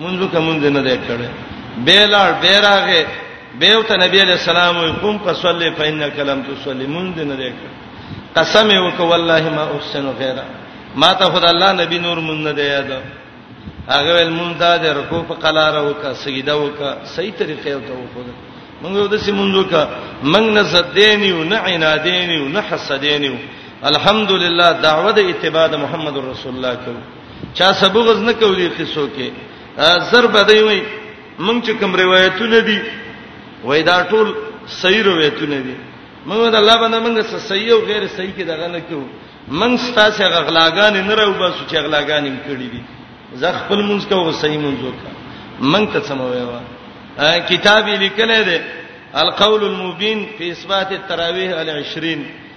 مونږ که مونږ نه دی کړی به لاړ به راغې به ته نبی علیہ السلام وي قوم فصلی فإنک لم تصلی مونږ نه دی کړی قسم یو کو والله ما احسن غیره ما ته خدای الله نبی نور مونږ نه دی یاد هغه ول مونږ دا د رکوع په قلار وکا سجده وکا صحیح طریقې ته وکړه مونږ د سیمونځو کا مونږ نه زدینی او نه عنادینی او نه حسدینی الحمدلله دعوه د اتباع محمد رسول الله کو چا سبغز نه کوي قصو کې زر بدای وي مونږ چې کوم روایتونه دي وای دا ټول صحیح روایتونه دي مونږ د الله باندې مونږ څه صحیح او غیر صحیح کې دغه نه کوو مونږ ستاسو غغلاګان نه راو بس چې غلاګان یې کړې دي زه خپل مونږ کوو صحیح مونږ وکړه مونږ ته سم وایو کتاب لیکل دی القول المبین فی اثبات التراویح علی 20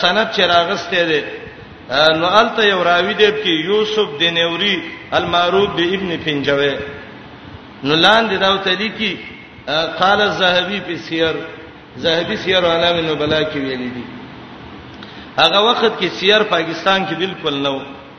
سند چې راغسته دی نو الته یو راوی دی چې یوسف د نوري المعروف به ابن پنجوي نو لاندې دا وته لیکي قال الذهبي په سیر زهبي سیر علامه نبلا کې ویلي دي هغه وخت کې سیر پاکستان کې بالکل نه و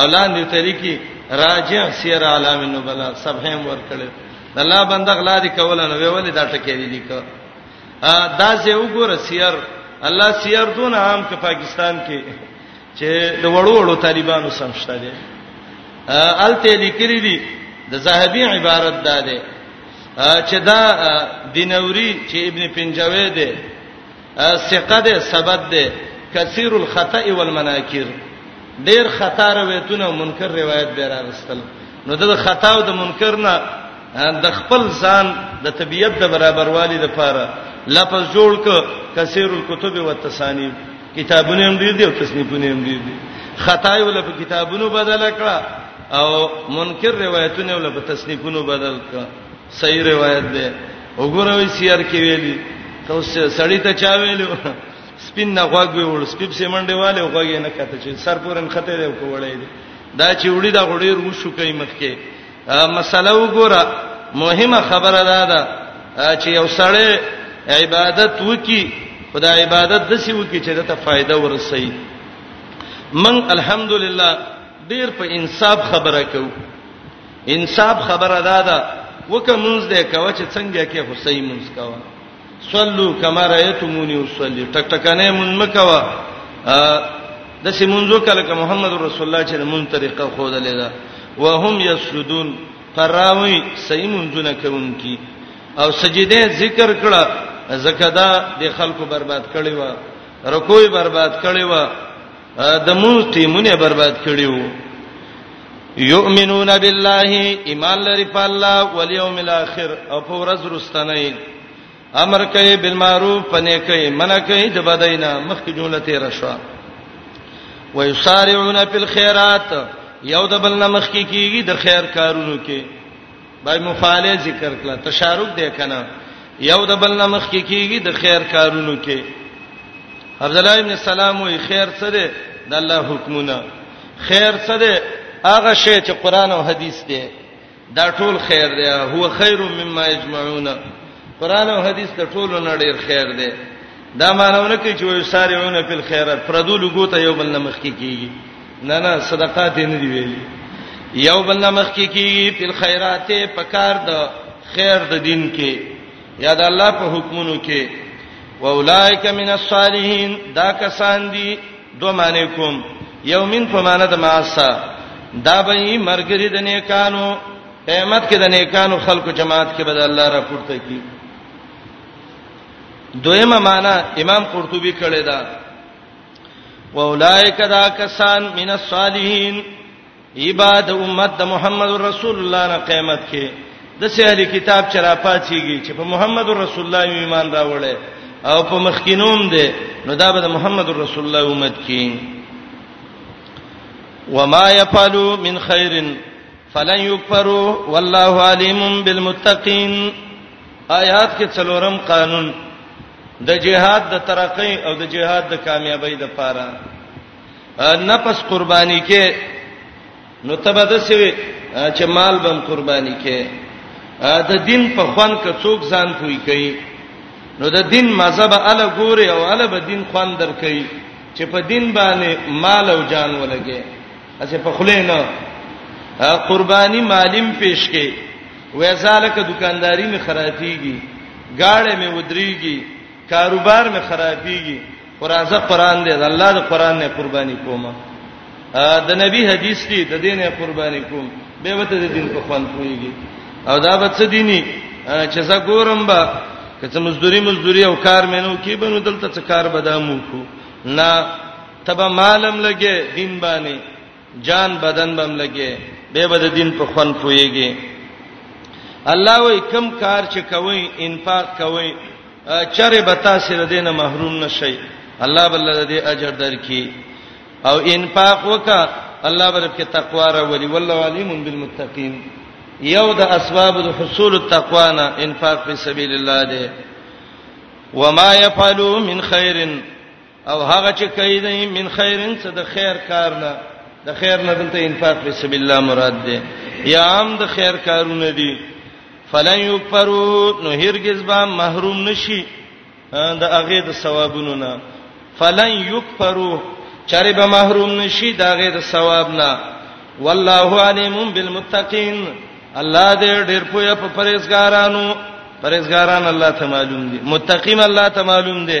اولان دې طریقې راجع سیر عالم النبلا صفحه ور کړل الله بنده غلا دي کول نو ویولې دا ټکې دي لیکه دا زه وګوره سیر الله سیر دون عام کې پاکستان کې چې د وړو وړو طالبانو سم شته دي الته لیکري دي د زاهبي عبارت ده ده چې دا دینوري چې ابن پنجوي ده ثقه ده ثبت ده کثیر الخطا والمناکر ډیر خطا روایتونه او منکر روایت به راغستل نو د خطا او د منکر نه د خپل ځان د طبیعت د برابروالي د پاره لپس جوړ ک کثیر الكتب والتصانیف کتابونه هم ډیر دي او تصنیفونه هم ډیر دي خطا یې ول په کتابونو بدل کړه او منکر روایتونه ول په تصنیفونو بدل کړه صحیح روایت ده وګوروي سیر کې ویلي ته سړی ته چا ویلو سپین نه غوږ ویول سپیب سیمنډه والے غوږ نه کته چې سر پورن خته دی کوړې دی دا چې وړي دا غړي رو شو کوي مخکې مسله وګوره مهمه خبره ده دا چې یو سړی عبادت وکي خدای عبادت د سی وکي چې دته فائدہ ورسي من الحمدلله ډیر په انصاف خبره کوي انصاف خبره ده دا وکه مونږ دې کوي چې څنګه کې حسین مونږ کوي صلو کما رایتمونی وصلی ټک ټکنه مونږ مکوا د سیمونځو کله ک محمد رسول الله چې مون طریقه خو ده لیدا وهم یسجدون قراوی سیمونځونه کوونکی او سجده ذکر کړه زکدا د خلکو برباد کړي وا رکوې برباد کړي وا د مونږ ټیمونه برباد کړیو یؤمنون بالله ایمان لري په الله او یوم الاخر او په ورځ رستنی امر کوي بالمعروف پنه کوي منع کوي د بدینا مخکې جمله تیر شو و یسارعون فی الخيرات یو د بل نمخ کې کیږي د خیر کارونو کې بای مفاعله ذکر کړه تشارک دی کنه یو د بل نمخ کې کیږي د خیر کارونو کې عبد الله ابن سلام وی خیر څه دی د الله حکمونه خیر څه دی هغه شی چې قران او حدیث دی دا ټول خیر دی هو خیر مما یجمعون قران او حدیث د ټولو نړیر خیر دی دا مانونه کې چې وي سارعون فی الخيرات پردو لګو ته یو بل نه مخ کیږي نه نه صدقات نه دی ویلي یو بل نه مخ کیږي فی الخيرات په کار د خیر د دین کې یا د الله په حکمونو کې واولائک من الصالحین دا کسان دي دو معنی کوم یومین په معنی د ماسا دا به مرګری د نیکانو قیامت کې د نیکانو خلکو جماعت کې به د الله را پورته کی دویمه معنا امام قرطبي کړی دا واولائک دا کسان من الصالحین عباد امت د محمد رسول الله نه قیامت کې د سهل کتاب چرا پاتېږي چې په محمد رسول الله ایمان راوړل او په مخکینوم دی نو دا به د محمد رسول الله امت کې وما يفعلوا من خير فلن یکفروا والله علیم بالمتقین آیات کې څلورم قانون د جهاد د ترقی او د جهاد د کامیابی د پاره نه پس قربانی کې نو تبد سوي چې مال بم قربانی کې د دین په خوان کې څوک ځان کوي کوي نو د دین مذهب ال ګوري او ال به دین خوان در کوي چې په دین باندې مال او جان ولګي اسه په خله نه قرباني مالیم پیش کې وې ځالک دکانداری می خرابېږي گاړې می ودرېږي کاروبار می خرابېږي قرازه قران دې الله دې قران نه قرباني کوم د نبی حدیث دی د دینه قرباني کوم به وته د دین په خوان کویږي او دا به څه دیني چې زه ګورم به کته مزدوري مزدوري او کار مینو کې بنو دلته څه کار بدامو کو نه تبه مالم لګي دین باندې جان بدن بم لګي به بد دین په خون پويږي الله وای کم کار چې کوي انفاق کوي چرې بتا سره دینه محروم نشي الله بل دې اجر درکې او انفاق وکا الله بر کې تقوا را ولي والله علیم بالمتقین یو د اسباب د حصول التقوا نه انفاق په سبیل الله دی وما يفعلوا من خير او هغه چې کوي د من خیرن څه د خیر کار نه د خیر نه دلته انفاق په سبیل الله مراد ده یا عام د خیر کارونه دي فلن یکفرو نو هرگز به محروم نشي د هغه د ثوابونو نه فلن یکفرو چاره به محروم نشي د هغه د ثواب نه والله علیم بالمتقین الله دې ډېر پوهه په پرېزګارانو پرېزګاران الله ته معلوم دي متقین الله ته معلوم دي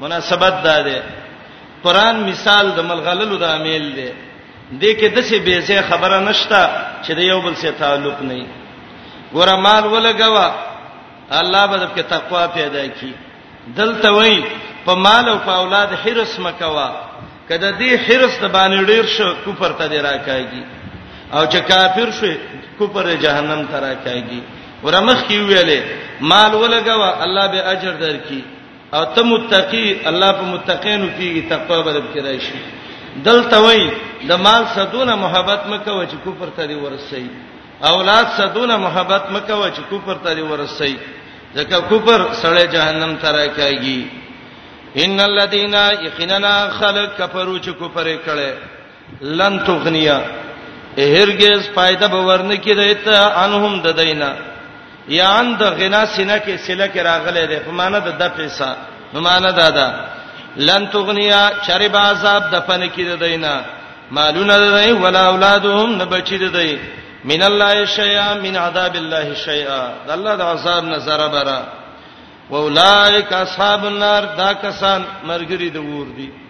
مناسبت دا ده قران مثال د ملغللو د امیل دی د کې د څه بیزه خبره نشته چې د یو بل سره تعلق نه وي ګوره مال ولګوا الله به دې تقوا پیدا کړي دلته وای په مال او په اولاد حرس مکوا کله دې حرس د باندې ډیر شو کوپر ته دی راکایږي او چې کافر شو کوپر جهنم ته راکایږي ورمخ کی ویلې مال ولګوا الله به اجر درکې او ته متقی الله په متقینو پیږي تقوا برب کې راشي دلته وای د مال صدونه محبت مکو چې کفر ته دی ورسي اولاد صدونه محبت مکو چې کفر ته دی ورسي ځکه کفر سړی جهنم ته راکایږي ان الذين يقيننا خلق كفروا چې کفر کړي لن تغنیا هرگز فائدہ به ورنه کې دیت انهم د دینا یا ان د غنا سینه کې سله کې راغله ده په معنا د د پیسا په معنا دا ده لن تغنیا شرب عذاب د پن کې د دینا مالونه د دی ولا اولادهم نه بچی د دی من الله شیئا من عذاب الله شیئا د الله د عذاب نه زره برا واولائک اصحاب النار دا کسان مرګری د ور دي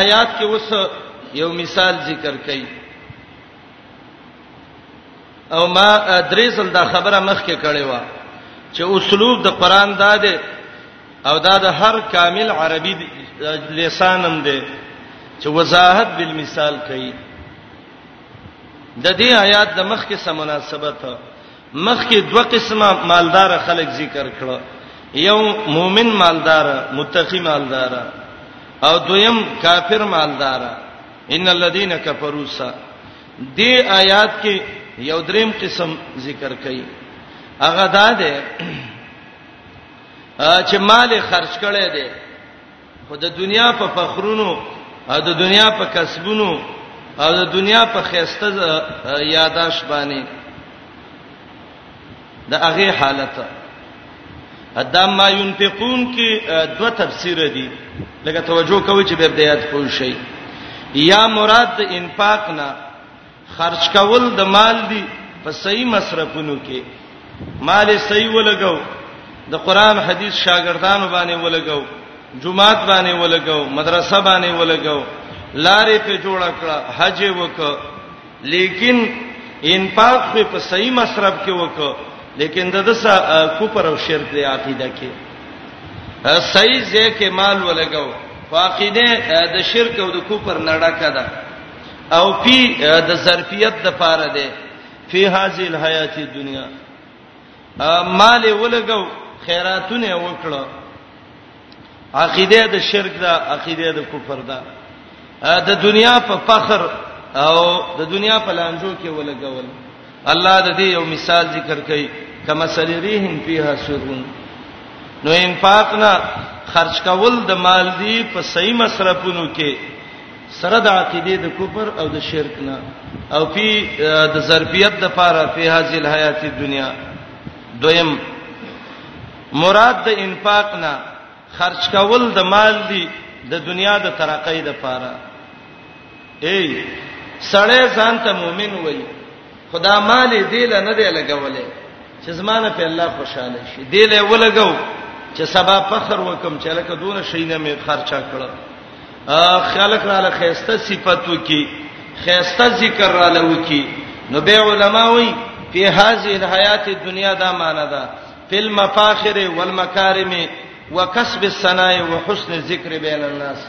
آیات کې اوس یو مثال ذکر کړي او ما درې ځل دا خبره مخکې کړې و چې اسلوب د قران دا دی او دا د هر کامل عربي لسانم دی چې وضاحت بالمثال کوي د دې آیات د مخکې سم مناسبت مخکې دوه قسمه مالدار خلک ذکر کړو یو مؤمن مالدار متقی مالدار او دویم کافر مالدار ان الذين كفروا سا دې آیات کې یو دریم قسم ذکر کړي هغه دا ده چې مال خرج کړي دي خو د دنیا په فخرونو او د دنیا په کسبونو او د دنیا په خيسته یاداش باندې د هغه حالت ادا ما ينفقون کې دوه تفسیر دي لکه توجه کوی چې به بدايات پوه شي یا مراد د انفاق نه خرج کول د مال دی په صحیح مصرفونو کې مال صحیح ولګاو د قران حدیث شاګردانو باندې ولګاو جمعات باندې ولګاو مدرسه باندې ولګاو لارې په جوړ کړه حج وک لیکن انفاق په صحیح مصرف کې وک لیکن د دسا کوپر او شرک دی عقیده کې صحیح ځکه مال ولګاو فاقیده د شرک او د کوپر نړه کده او فی د ظرفیت د پاره ده فی هذه الحیات الدنیا مال ولګو خیراتونه وکړه عقیده د شرک ده عقیده د کفر ده د دنیا په فخر او د دنیا په لانجو کې ولګول الله د دې یو مثال ذکر کړي کما سلیریهم فیها سرون نو انفاق نه خرج کول د مال دی په صحیح مصرفونو کې سره د عقیده د کفر او د شرک نه او پی د ظرفیت د پاره په هذه الحیات دنیا دویم مراد د انفاق نه خرج کول د مال دی د دنیا د ترقۍ د پاره ای سړی ځان ته مؤمن وای خدا مال دې له نه دی لګولې چې زمانه په الله خوشاله شي دې له ولګو چې سبا فخر وکم چې لکه دونه شي نه مې خرچا کړو خلک را له خيسته صفاتو کې خيسته ذکر را لو کې نو به علما وي په هاذه الحیات دنیا دا معنا ده فل مفاخر والمکارم وکسب الثناء وحسن الذکر بین الناس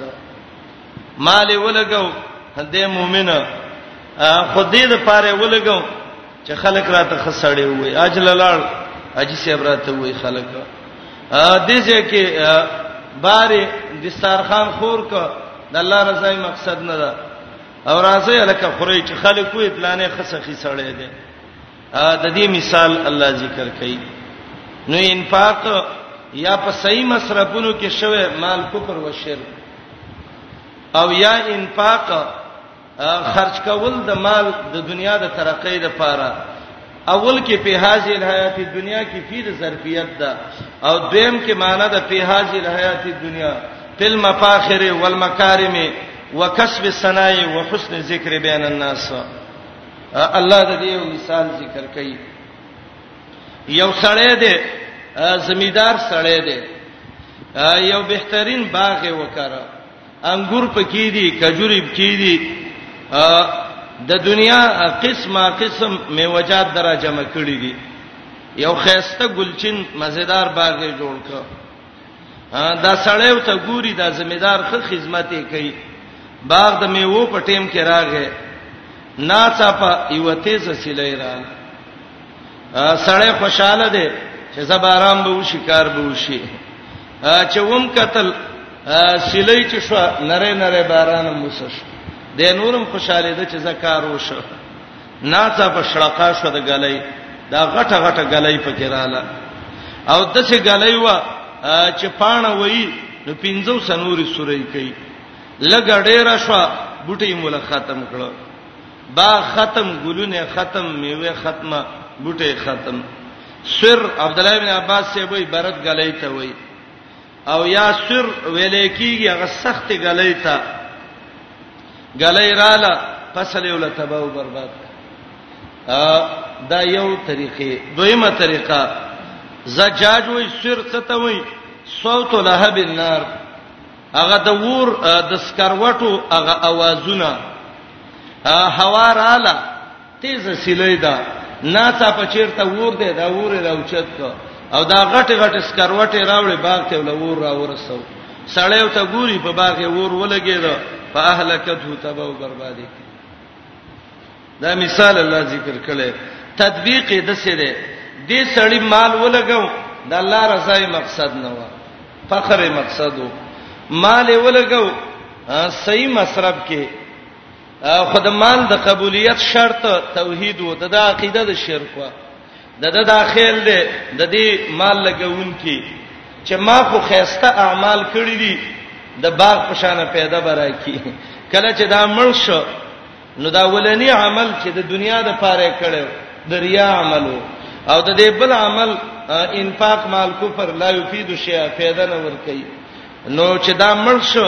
مال ولګو دې مؤمن خو دې د پاره ولګو چې خلک راته خسړې وي اجل لاړ اجي سیب راته وي خلک دې ځکه باري دسترخوان خور کو د الله رضای مقصد نه ده او راځي الکه خوري چې خلک وي پلانې خسخي سړې دي د دې مثال الله ذکر کوي نو انفاق یا په صحیح مصرفونو کې شوه مال کفر او شرک او یا انفاق خرج کول د مال د دنیا د ترقې لپاره اول کې په هاذه الحیات دنیا کې فیر ظرفیت ده او دویم کې معنی ده په هاذه الحیات دنیا تل مفاخر والمکارم وکسب الثناء وحسن ذکر بین الناس الله د دې مثال ذکر کوي یو سړی دی زمیدار سړی دی یو بهترین باغ وکړه انګور پکې دي کجوري پکې دي د دنیا قسمه قسم میوجات درا جمع کړی دي یو خيسته ګلچین مزیدار باغ جوړ کړ دا سړی او ته ګوري دا زمیدار خه خدمت یې کوي باغ د میوه په ټیم کې راغې ناڅه په یو تیز سیلې را سړی خوشاله دی چې زبارام به وشي کار به وشي چې ووم قتل سیلې چې شو نره نره باران موسش د نورم خوشاله ده چې زکار وشو ناڅا په شړقا شو د غلۍ دا غټه غټه غلۍ پکې رااله او دسه غلۍ وا چې پانه وای نو پینځو سنوري سورې کوي لګ ډېر شو بوټي مولا ختم کړو با ختم ګلونه ختم میوه ختمه بوټي ختم سر عبد الله بن عباس سی وای برت غلۍ ته وای او یا سر ویلې کیږي هغه سخت غلې تا غلې رااله فصل یو لتبه او برباد دا یو طریقې دویمه طریقه زجاج وې سر څه ته وې صوت لهب النار هغه د ور د سکروټو هغه اوازونه هوا رااله تیز سیلې دا ناڅا په چیرته ور دی دا ور راوچت کو او دا غټ غټ سکروټه راوړې باغ ته ول ور را ورسو سړی او ته ګوري په باغ ور ولګید په اهلکته تباہ او بربادي دا مثال الله ذکر کړي تطبیق د څه دی دې سړی مال ولګاو د الله رضا مقصد نه و فخر مقصد و مال ولګاو صحیح مصرف کې خدمان د قبولیت شرط توحید وو د عقیده د شرک وو د د داخل دی د دې مال لګون کی چې ما خو خيسته اعمال کړی دي د باغ په شان پیدا برا کی کله چې دا مړ شو نو دا ولنی عمل چې د دنیا د پاره کړو د ریا عملو او د دې بل عمل انفاق مال کفر لا یفید شیء فایده نه ور کوي نو چې دا مړ شو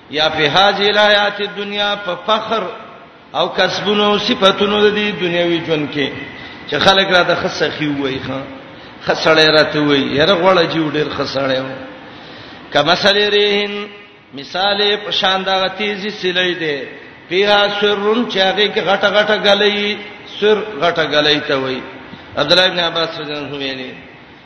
یا په هاذه الایات الدنیا په فخر او کسبونو او صفاتونو د دې دنیوي ژوند کې چې خلک را د خصخي وای ښا خسړې راته وای یره غوړه جیو ډیر خسړې و کما سلی ریهن مثال په شان دا تیزی سلی دی پیها سرون چاغه کې غټه غټه غلې سر غټه غلې ته وای عبد الله ابن عباس رضی الله عنه ویلي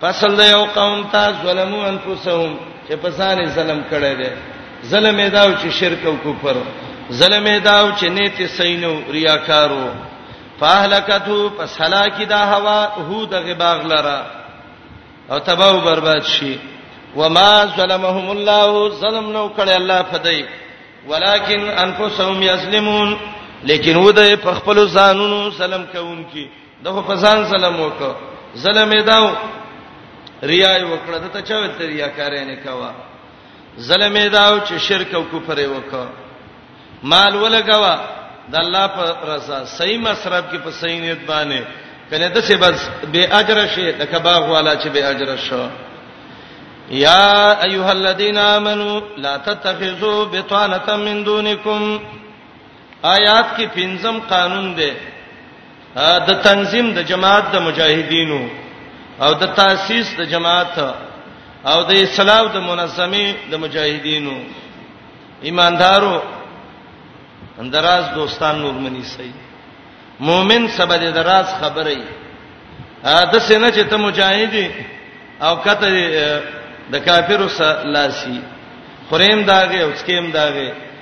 فصل د یو قوم ته ظلمو انفسهم چې په ځان ظلم کړی دی ظلم یې داو چې شرک او کفر ظلم یې داو چې نیت سینو ریاکارو فاهلکتو پس هلاکی دا هوا هو د غباغ لره او تباہ او برباد شي وما ظلمهم الله ظلم نو کړي الله فدای ولکن انفسهم یظلمون لیکن و د په خپل ځانونو ظلم کوونکي دغه په ځان ظلم وکړه ظلم یې داو ریا یې وکړه د ته چا ویل ته ریاکار نه کاوه ظلم یې داو چې شرک او کفر یې وکړه مال ولګاوه د الله پر رضا صحیح مصرف کې په صحیح نیت باندې کنه د څه بس به اجر شي د کباغ والا چې به اجر شو یا ایها الذین آمنو لا تتخذوا بطانه من دونکم آیات کې پنځم قانون دی د تنظیم د جماعت د مجاهدینو او د تاسیس د جماعت او د اسلام د منظمه د مجاهدینو ایماندارو اندراز دوستان نور منی سي مؤمن سبا د دراز خبرې د سینه چې ته مجاهدی او کته د کافرو سره لاسي خریم داغه او سکیم داغه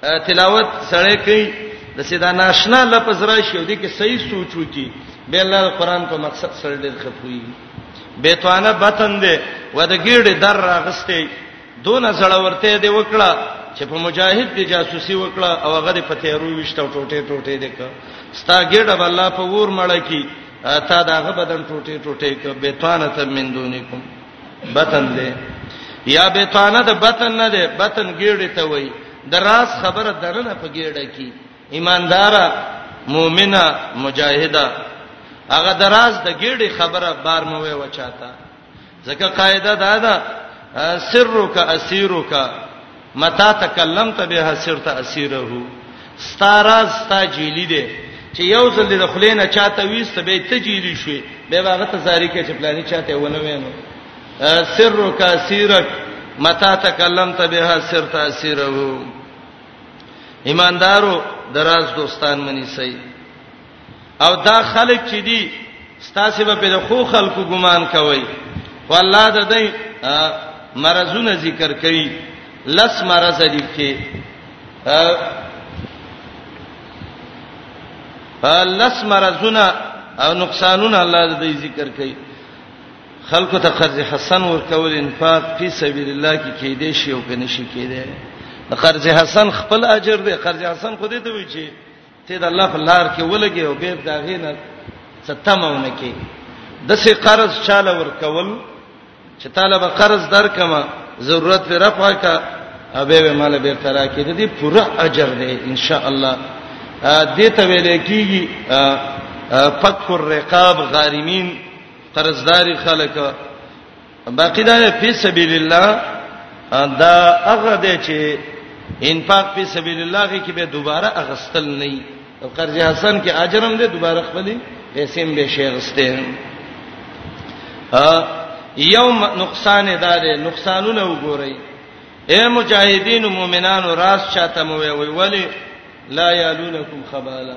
تلاوت سره کوي د سیدا ناشنا لفظ راشي او د کې صحیح سوچ وکي به الله قرآن په مقصد سره ډېر خپوي بیتوانه بتن دی و د ګیړې در راغستې دون زړه ورته دی وکړه چې په مجاهد دی جاسوسي وکړه او هغه د پتیرو وشته ټوټه ټوټه دی که ستا ګیړه بل الله په ور مړ کی تا داغه بدن ټوټه ټوټه ک بیتوانه تم من دونکم بطن دی یا بطانه د بطن نه دی بطن ګیړه ته وای د راس خبره درنه په ګیړه کې ایماندارا مؤمنه مجاهده هغه دراز د ګیړي خبره بار مو وی وچاته ځکه قاعده دا ده سرک اسیرک متا تکلمت به سرت اسیره ستا راز ستا جیلی دی چې یو ځل د خلینه چاته ویست به ته جیلی شوې به هغه ته زاری کې چې پلاني چاته ونه وینو سر کا سیرک متا تکلمت به سر تاثیره ایماندارو دراز دوستان منی سي او دا خلک چې دي ستاسو به په خو خلکو ګمان کوي خو الله د دې مرزونه ذکر کوي لس مرز دي کې لس مرزونه او نقصانونه الله د دې ذکر کوي خلکو ته قرض حسن ورکول انفاق فی سبیل الله کې کې دې شی او کنه شي کې دې قرض حسن خپل اجر دې قرض حسن خو دې ته وی چې ته د الله په لار کې ولګي او به دا غینه ستمونه کې د سي قرض چاله ورکول چې طالب قرض درکما ضرورت پر رفع کا ابه به مال به ترا کې د دې پوره اجر دی ان شاء الله دې ته ویل کېږي فک الرقاب غارمین قرضداري خلک باقی دا فی سبیل الله دا هغه دی چې انفاق فی سبیل الله کې به دوباره اغستل نه وي او قرض حسن کې اجر هم دی دوباره خپلې پیسې هم به شي غسته یوم نقصان دار نقصانونه وګورئ اے مجاهدین او مؤمنانو راز چاته مو وی ولی لا یالونکم خبالا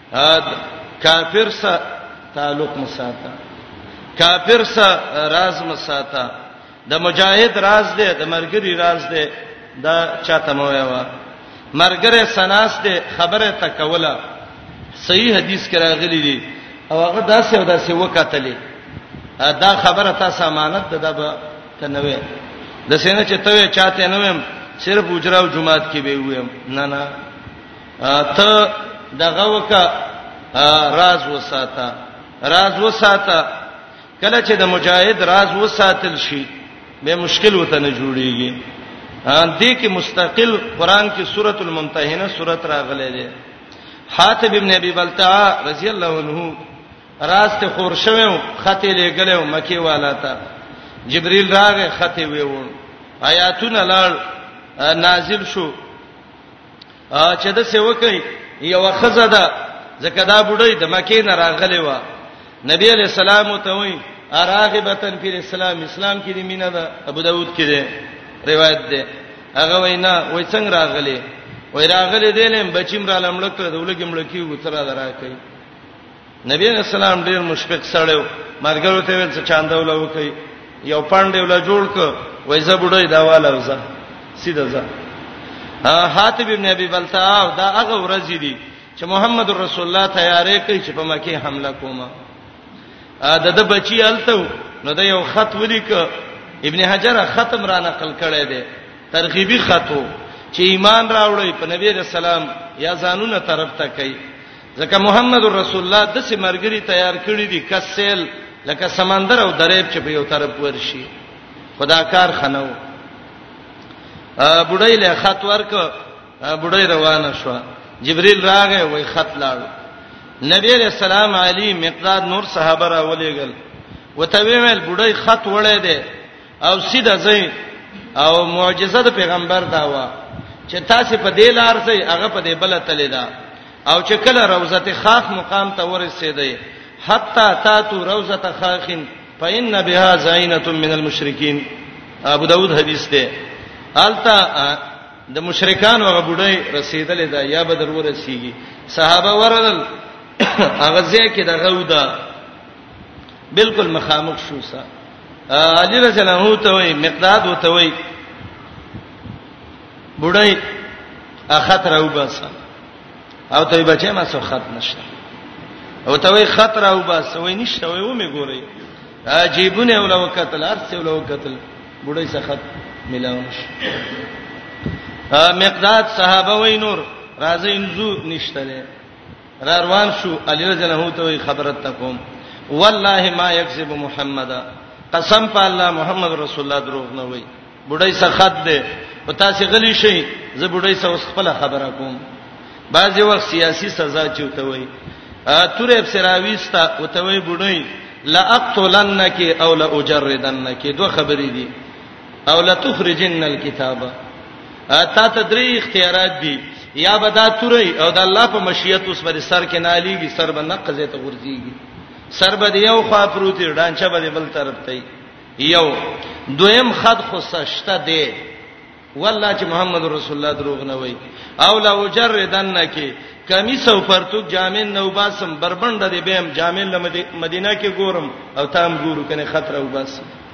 اد کافر سره تعلق مساته کافر سره راز مساته د مجاهد راز دی د مرګري راز دی دا چاته مو ویوا مرګره سناس دی خبره تکوله صحیح حدیث کې راغلی دی او هغه داسې او داسې وکټلې دا خبره تاسو امانت ده دا به تنوي د سینې چې ته چاته نه ویم صرف اجرا او جمعات کې به ویم نه نه ته دغه وکا راز وساته راز وساته کله چې د مجاهد راز وساتل شي به مشکل وته نه جوړیږي ان دې کې مستقل قران کې سورۃ الممتحنه سورۃ راغلې ده حاتب ابن ابي بلتعه رضی الله عنه راز ته خور شوم خطه لګلو مکی والا ته جبريل راغه خطه ویوړ آیاتونه لړ نازل شو چې د څه وکي یو خزه ده ځکه دا بډای د مکې نه راغلی و نبی علی السلام ته وی اراغبتن فی الاسلام اسلام کې دی مینه ده ابو داود کې دی روایت ده هغه وینا وای څنګه راغلی وای راغلی دی لم بچیم را لمړک ته دولګم لکیو تر درا کوي نبی علیہ السلام ډیر مشفق سره و مرګرو ته ویل څه چاند ولا وکي یو پاندې ولا جوړ ک وای زه بډای دا والا وزه سیده زه حاتب ابن ابي بلتاع دا هغه ورځې دي چې محمد رسول الله تیارې کوي چې په مکه حمله کومه د د بچی الته نو دا یو خط ولیک ابن حجر ختم را نقل کړی دی ترغیبی خطو چې ایمان راوړی په نبی رسول الله یا ځانونه طرف ته کوي ځکه محمد رسول الله د سي مرګري تیار کړی دي کسل لکه سمندر او دریب چې په یو طرف ورشي خدا کار خنو بډای له خط ورک بډای روانه شو جبريل راغی وای خط لاړ نبی علیہ السلام علی مقداد نور صحابه را ولېګل وته ویل بډای خط وړې ده او سیده ځای او معجزه د پیغمبر دا و چې تاسو په دې لار ځای هغه په دې بل تللی دا او چې کله روزه خاخ مقام ته ورسېدې حتا تاتو روزه خاخین فإن بها زینة من المشرکین ابو داود حدیث ده التا د مشرکان هغه بډای رسیدلې دا یا بدر ورسیږي صحابه ورغل هغه ځکه دغه ودا بالکل مخامخ شو سا علي رسول الله ته وي مقداد وته وي بډای اخطر او بس او ته بچې ما سو خط نشته او ته وي خطر او بس وي نشته وي و مې ګوري عجیبونه ولا وکتل ارسه ولا وکتل بډای سره خط ملاو نشي مقداد صحابه وي نور راځي انزو نشته را روان شو علی رضی الله عنه ته خبرت تکوم والله ما یکذب محمد قسم په الله محمد رسول الله دروغ نه وای بډای سخت دی او تاسو غلی شئ زه بډای سوس خپل خبره کوم بعضی وخت سیاسی سزا چوته وای تورې افسراویستا او ته وای بډای لا اقتلنک او لا اجردنک دوه خبرې دي او لتخرجن الكتاب تا ته درې اختیارات دي یا به دا توري او د الله په مشیت اوس پر سر کې ناليږي سر به نقزه ته ورځيږي سر به یو خوا پروت ډانچه به بل طرف ته یو دویم خد خو سشته دی والله چې محمد رسول الله دروغ نه وای او لا وجردن کې کمی سو پرتوک جامع نو باسم بربند دی بهم جامع مدینه کې ګورم او تام ګورو کنه خطر او باسم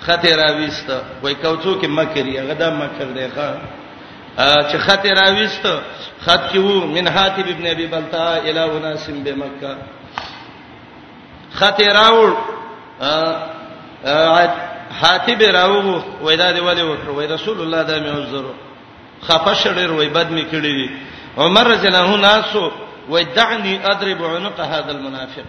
خطه راويست وای کوڅو کې مکر یې غدا مکر دی ښا چې خطه راويست خط کې وو من حاتب ابن ابي بلتا الى اناس بمکه خطه راوړ حاتب راوغو وای دا دی ولی وکړ وای رسول الله دا مې عذرو خفش ډېر وای بد مې کړی دي عمر رضی الله عنه ناسو وای دعني اضرب عنق هذا المنافق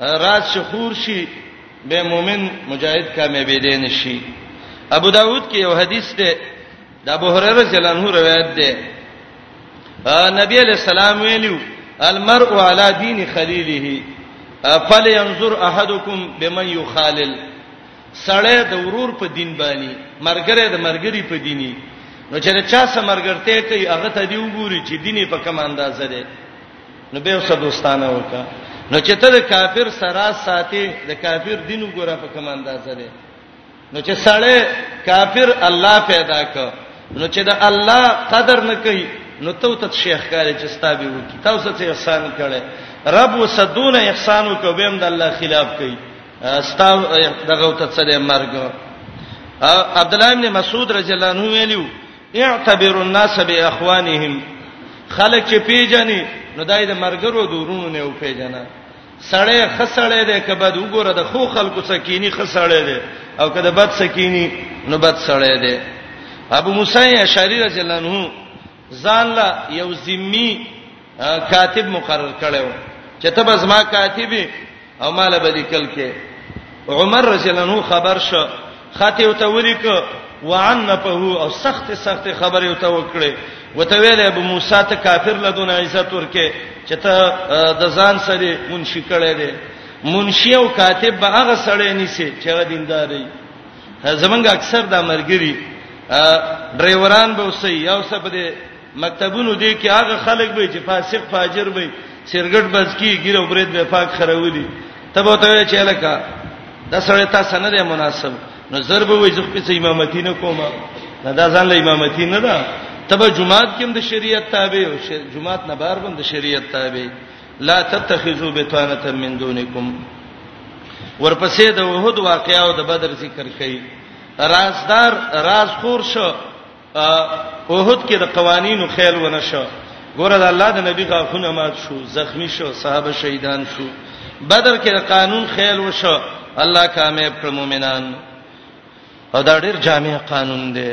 راز شخور شي به مؤمن مجاهد کامیابې دي نشي ابو داود کې یو حدیث ده د ابو هريره رضی الله عنه روایت ده نبی علیہ السلام ویلو المرء علی دین خلیله فلینظر احدکم بمن یخالل سړی د ورور په دین باندې مرګره د مرګری په دیني نو چې چا سمرګرته کوي هغه ته دی وګوري چې دیني په کوم انداز ده نو به وسه دوستانه وکا نو چې ته د کافر سره ساتي د کافر دین وګوره په کوم اندازه دی نو چې سړی کافر الله پیدا ک نو چې د الله قدر نه کوي نو ته ته شیخ کاری چې ستابي وکی تاسو ته احسان کړي رب وسدون احسان وکوم د الله خلاف کوي ستا دغه ته څه دی مرګ عبد الله بن مسعود رضی الله عنه ویلو اعتبر الناس باخوانهم خلک چې پیژني نو دای د مرګرو دورونو نه او پیژنه سړی خسړې ده کبه د وګوره د خو خلکو سکینی خسړې ده او کده بد سکینی نو بد سړې ده ابو موسی اشعری رضی الله عنه ځان لا یو ذمی کاتب مقرر کړو چې ته بس ما کاتبي او مال به لیکل کې عمر رضی الله عنه خبر شو خاطه او ته ولیک وعنفه او سخت سخت خبره او ته وکړي وته ویل ابو موسی ته کافر لدون عزت ورکه چې ته د ځان سره منشي کړي دي منشي او کاتب به هغه سړی نیسي چې هغه دینداري زمونږ اکثر د مرګري ډرایوران به وسی یو څه په دې مکتبونو دې کې هغه خلک به چې فاسق فاجر به سرګټ بزکی ګیره برید به پاک خرولي تبو ته چې لکه د سره تاسو نه دی مناسب نو ضرب وې ځخ په امامتی نه کومه دا د ځان له امامتی نه ده تبه جمعات کې هم د شریعت تابع او جمعات نه بار بند شریعت تابع لا تتخذوا بطانه من دونکم ورپسې د وحود واقعا او د بدر ذکر کړي رازدار راز خور شو اوهد کې د قوانینو خیال ونه شو ګوره د الله د نبی غاښونه مات شو زخمی شو صحابه شهیدان شو بدر کې د قانون خیال وشو الله کامیاب کړ مؤمنان او دا ډیر جامع قانون دی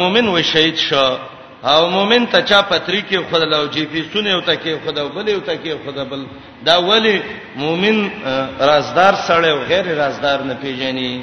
مؤمن و شهید شو او مؤمن ته چا پتری کې خود له جی پی سونه او ته کې خود بل او ته کې خود بل دا ولی مؤمن رازدار سره او غیر رازدار نه پیژني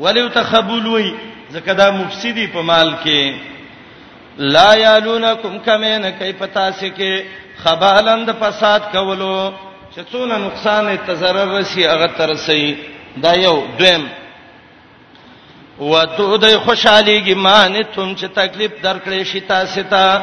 ولی تخبول وی زکه دا مفسدی په مال کې لا یالونکم کمن کیف تاسو کې خبالند فساد کولو چې څونه نقصان ته zarar رسی هغه ترسي دا یو دویم وته د خوشحاليږي معنی تم چې تکلیف درکړې شي تاسو ته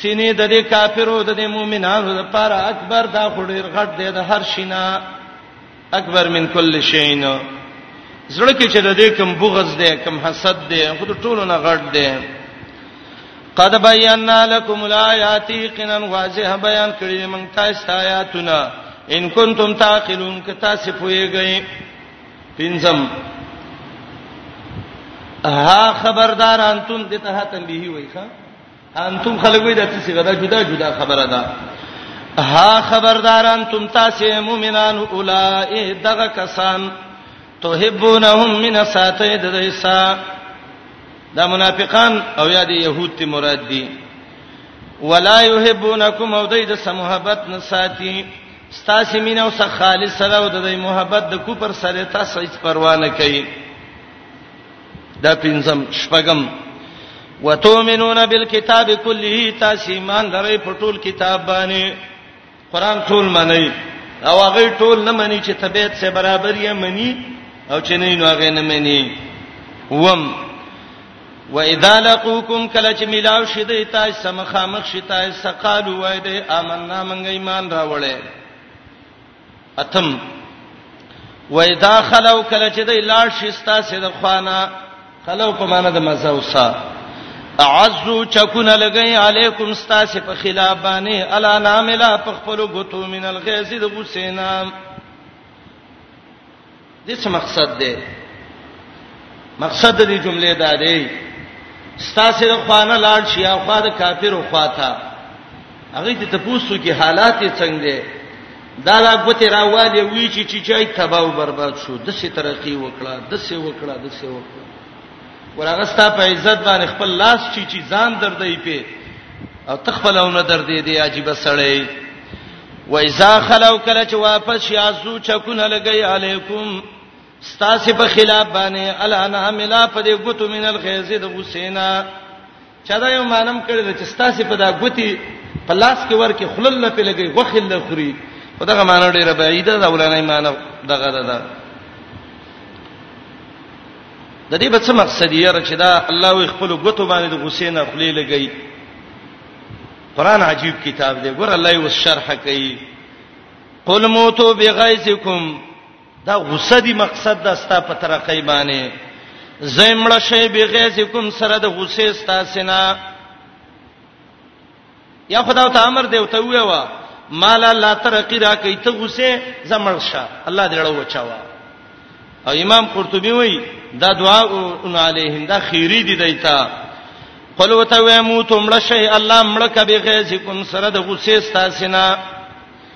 سینې د دې کافرو د دې مؤمنانو لپاره اکبر دا خډیر غټ دی د هر شینا اکبر من کل شین زړه کې چې د دې کم بغض دی کم حسد دی خود ټولو نه غټ دی قد بینا لكم الایات قنا واضح بیان کړی موږ تاسو آیاتونه ان کنتم تعقلون که تاسو پوهیږئ پینځم ها خبردار انتم دته تنبیه وای ښا انتم خلقوی د څه غدا جدا جدا خبره ده ها خبردار انتم تاسو مؤمنان اولای دغه کسان تحبونهم من ساته د دیسا دا منافقان او یا دی يهود تی مراد دي ولا يحبونکم او دای د محبت نه ساتي ستاسو مين او سخالص سره او د محبت د کو پر سره تاسو هیڅ پروا نه کوي دا پنځم شپږم وتؤمنون بالکتاب کله تاسو ایمان لرئ په ټول کتاب باندې قران ټول منئ او هغه ټول نه مني چې طبيعت سره برابر یې مني او چې نه نو هغه نه مني وم و اذا لقوکم کله چې ملاو شې د تاسو سم خامخ شې تاسو قالو وای دې آمنا منګ ایمان راوړې اتم وېدا خلو کله چې د لاړ شي ستاسو د خوانه خلو په معنا د مزه وسا اعزو چکون لګی علیکم ستاسو په خلاف باندې الا ناملا په خپل غتو من الغیظ د غسینا دې څه مقصد دی مقصد دې جملې دا دی ستاسو د خوانه لاړ شي او خو د کافرو خواته هغه ته تاسو کې حالات څنګه دي دا لا غوته راواله وی چې چې چای تباہ او برباد شو د سي ترقی وکړه د سي وکړه د سي وکړه ورغستا په عزت باندې خپل لاس چی چی ځان دردې په او تخپلونه دردې دی عجیب سړی و اذا خلو کله چې واپس یازو چکونه لګی علیکم ستاسو په خلاف باندې الانا ملا په دې غوتو مینل خیزه د حسینا چا دا یو مانم کړی چې ستاسو په دا غوتی په لاس کې ورکه خلل نه پیلګي غوخل نه خوري په دغه معنی ډیره بعیده ده ولنه معنی دغه ده دا. د دې په څه مقصد یې را چې دا الله وي خپل غوتو باندې د غصې نه خلې لګي قران عجیب کتاب دی ګور الله یې وس شرح کوي قل موتو بغیظکم دا غصه دی مقصد دا ستا په ترقې باندې زمړه شی بغیظکم سره د غصه ستا سینا یا خدای ته امر دی ته ویوا مال الله ترقی را کوي ته غصه زمړ شه الله دې له وچاوا او امام قرطبي وایي دا دعا ان علیهم دا خیری دی دایته قل وتویمو تمړه شی الله مړه کبه غیظکم سره د غصه ستا سینا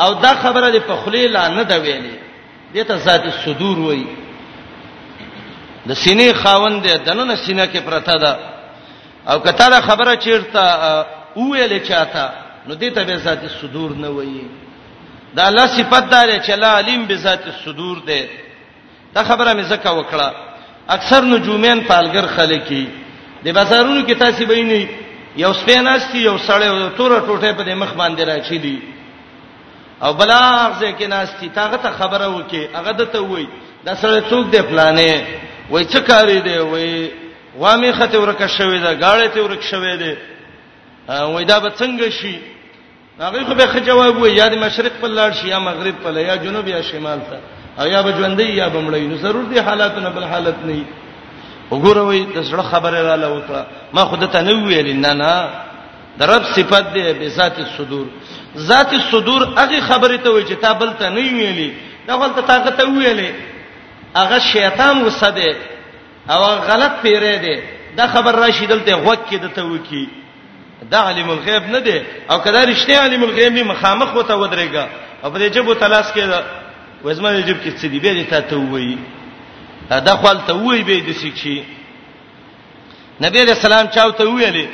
او دا خبره د پخلی لا نه دا ویلې دته ذات صدور وای د سینې خاوند دی دنه سینې کې پرته ده او کته دا خبره چیرته ویلې چاته نو دته به ذات صدور نه وای دا الله صفات دار چې الله علیم بذات الصدور دی دا خبره مې زکه وکړه اکثر نجومین پالګر خلک دي د بازارونو کې تاسو به نه یو سپیناستی یو سړی تور ټوټه په مخ باندې راچی دي او بلاغ ځکه ناستی تاغه ته خبره وکي هغه دته وای دا سړی څوک دی پلانې وای څه کاری دی وای وامه خته ورکه شوې ده گاړې ته ورکه شوې ده وای دا به څنګه شي هغه خو به خ جواب وي یا د مشرق په لار شي یا مغرب په لار یا جنوب یا شمال ته او یا بجوندې یا بمړې نو ضرور دي حالاتونه بل حالت نه وي وګوروي د سره خبره را لوکړه ما خود ته نه ویل نه نه د رب صفات دی به ذات الصدور ذات الصدور هغه خبره ته وي چې تا بل ته نه ویلي دا ول ته طاقت ویلې هغه شیطان وسده او غلط پیره دی دا خبر راشي دلته غوږ کې دته وکی دا علم الغیب نه دی او کدا رښتې علم الغیب می مخامخ وته ودرېګا او په دې جبو تلاش کې وزما دې جب کې څه دی به دې تا ته وایي دا خپل ته وایي به دې څه چی نبی علیہ السلام چاو ته ویلې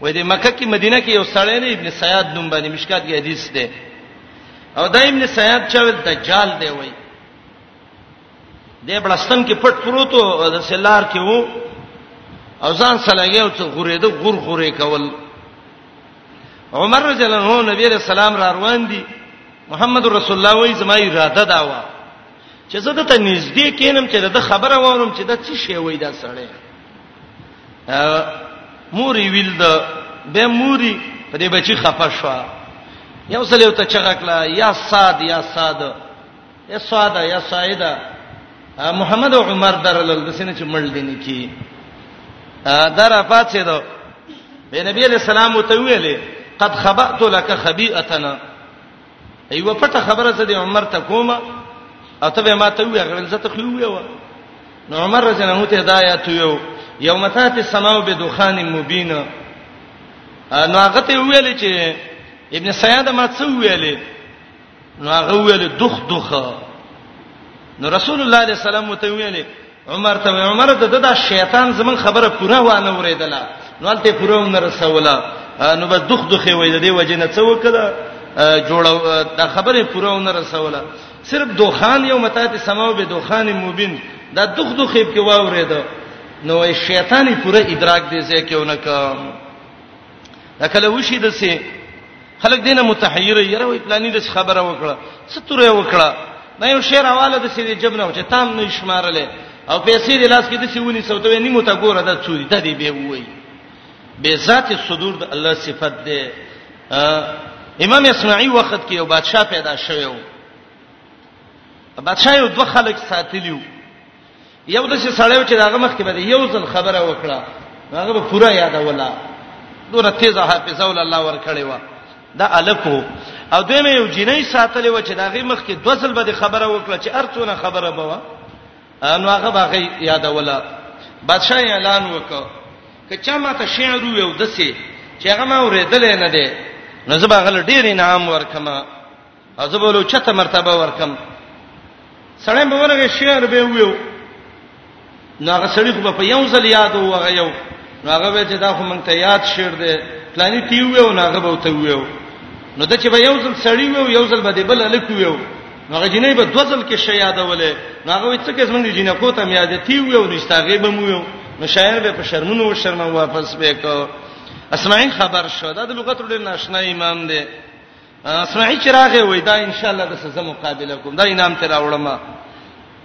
وای دې مکه کې مدینه کې یو سړی نه ابن سیاد نوم باندې مشکات کې حدیث ده او دا ابن سیاد چاول دجال دی وای د بلستان کې پټ پروتو د سلار کې وو او ځان سلګي او څو غورې د غور غورې کول عمر رضی الله عنه نبی رسول سلام را روان دي محمد رسول الله وای زما اراده دا و چې زه د ته نږدې کینم چې د خبره وورم چې د څه شی وای دا سړی موري ویل د به موري په دې بچي خفه شو یو سلیو ته چغکلا یا صاد یا صاد یا ساده یا سایده محمد او عمر درلل د سینې چې مړ دي نه کی در پاتې دو به نبی علیہ السلام وتویلې قد خبأت لك خبيئتنا ایو پټه خبره زه د عمر ته کومه او ته به ما ته وی غړل زه ته خو وی و نو عمر رضی الله عنه ته هدایت یو یوم تات السماء بدخان مبین نو هغه ته ویل چې ابن سیاد ما څه ویلې نو هغه ویل دخ دخ نو رسول الله صلی الله علیه وسلم ته ویل عمر ته عمر ته د شیطان زمون خبره پوره وانه وریدله نو الته پوره نه رسوله نو بس دخ دخ وې د دې وجه نه څه وکړه جوړ د خبره پوره نه رسوله صرف دوخان یو متات سماو به دوخان مبین دا دخ دخ په واورید نو شیطان پوره ادراک دې ځکه ونه کوم دا کله وشي د سه خلک دینه متحیر یره وی پلاني د خبره وکړه ستوره وکړه نه یو شعر حواله د سیدی جبنه چې تام نه شمارلې او پیسې د لاس کې د سیونی سوتوي نیمه تا ګوره د چوری د دې به وای به ذات صدور د الله صفت ده امام اسماعی وخت کې یو بادشاه پیدا شوی و بادشاه یو دوه خلک ساتلیو یو د څه سړیو چې داغه مخ کې به یو ځل خبره وکړه هغه به پورا یادوله دوره تیزه حافظه ول الله ورکړې و دا الکو او دوی مې یو جنۍ ساتلې و چې داغه مخ کې دوه ځل به خبره وکړه چې ارڅونه خبره به و نو هغه به یادوله بادشاہ اعلان وکړ کچا ما ته شعر ویو دسه چې هغه ما ورېدل نه دی نو زه به غل ډیر انعام ورکما ازبولو چته مرتبه ورکم سړی به ورغه شعر به ویو نو هغه سړی خو په یو ځل یاد وغه یو نو هغه به چې دا خو مونږ ته یاد شعر دی پلاني تی ویو نو هغه به ته ویو نو د چې به یو ځل سړی ویو یو ځل به دی بل الک ویو نو هغه جنې به دوه ځل کې شی یادولې نو هغه څه کې زمونږ جنې کو ته یاد تی ویو نو استاغه به مو ویو نو شاعر به په شرمونو و شرم واپس وکړ اسماعیل خبر شو دا د لغت ډېر ناشنا امام دی اسمعي چې راغې وای دا ان شاء الله د سزا مقابله کوم دا انعام ته راوړم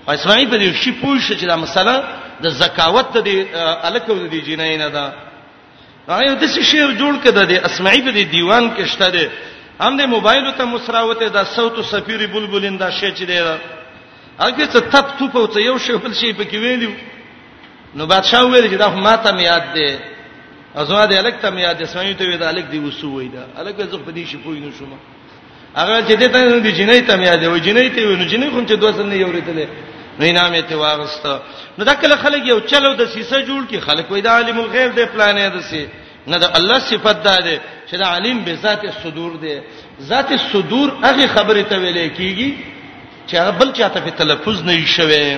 اسمعي په دې شي پوه شي چې دا مسله د زکاوت د الکو د دې جنای نه ده هغه د څه شی جوړ کده د اسمعي په دې دیوان کې شته ده هم د موبایل ته مسراوته د صوت او سفیر بلبلین دا شی چې ده هغه څه تپ توپ او څه یو شی بل شی پکې ویلو نو بادشاہ ویل چې دا ما ته میاد دی ازما دې الک ته میاد دی سمې ته وی دا الک دی وسو وی دا الک زه په دې شي پوی نه شوم هغه چې دې ته دې جنې ته میاد دی و جنې ته نو جنې کوم چې دوه سن نه یوریدلې نو انعام یې ته واغست نو دا کله خلک یو چلو د سیسه جوړ کی خلک وای دا عالم الغیب دې پلان یې دسي نه دا الله صفت ده دې چې دا عالم به ذات صدور دې ذات صدور هغه خبره ته ویلې کیږي چې هغه بل چاته په تلفظ نه شوي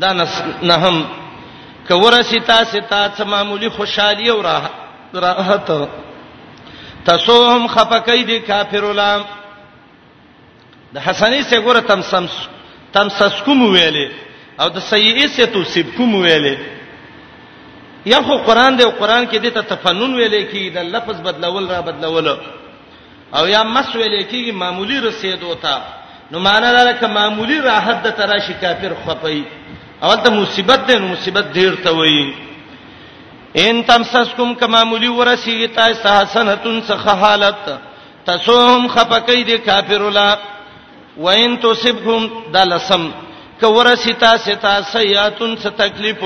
دا نس نه هم کورسی تاسو ته څه معمولی خوشحالي او راحت تاسو هم خپکې دي کافر ولام د حسنې سره ګوره تم سم تم سس کوم ویلې او د سیئه سره توصیب کوم ویلې یا خو قران دی او قران کې د ته تفنن ویلې کې د لفظ بدلول را بدلول او یا مس ویل کېږي معمولی رسیدو ته نو معنا دا ده چې معمولی راحت د تراشی کافر خپي اول ته مصیبت ده نو مصیبت ډیر ته وایي ان تمسسکم کما ملی ورسیږي تاسو حسنتون څخه حالت تسوهم خپکې دي کافر لا وان تصبهم دلسم که ورسی تاسو ته سیاتون څه تکلیف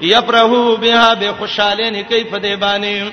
یفرحو بها به خوشاله نه کوي په دې باندې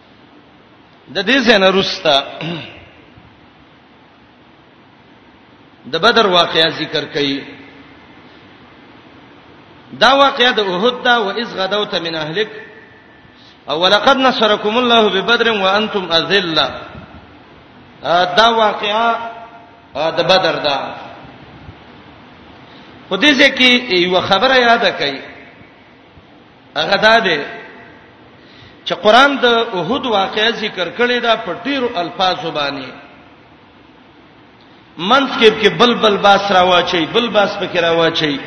د دې څنګه رستا د بدر واقعیا ذکر کړي دا واقعیا د احد دا و اذ غدوت من اهلک او ولقد نصرکم الله ببدر وانتم اذلہ دا واقعیا د بدر دا خو دې ځکه یو خبره یاد کړئ هغه دا دی چې قران د احد واقعې ذکر کړي دا په ډیرو الفاظو باندې منځ کې کې بلبل باس راواچي بل باس پکې راواچي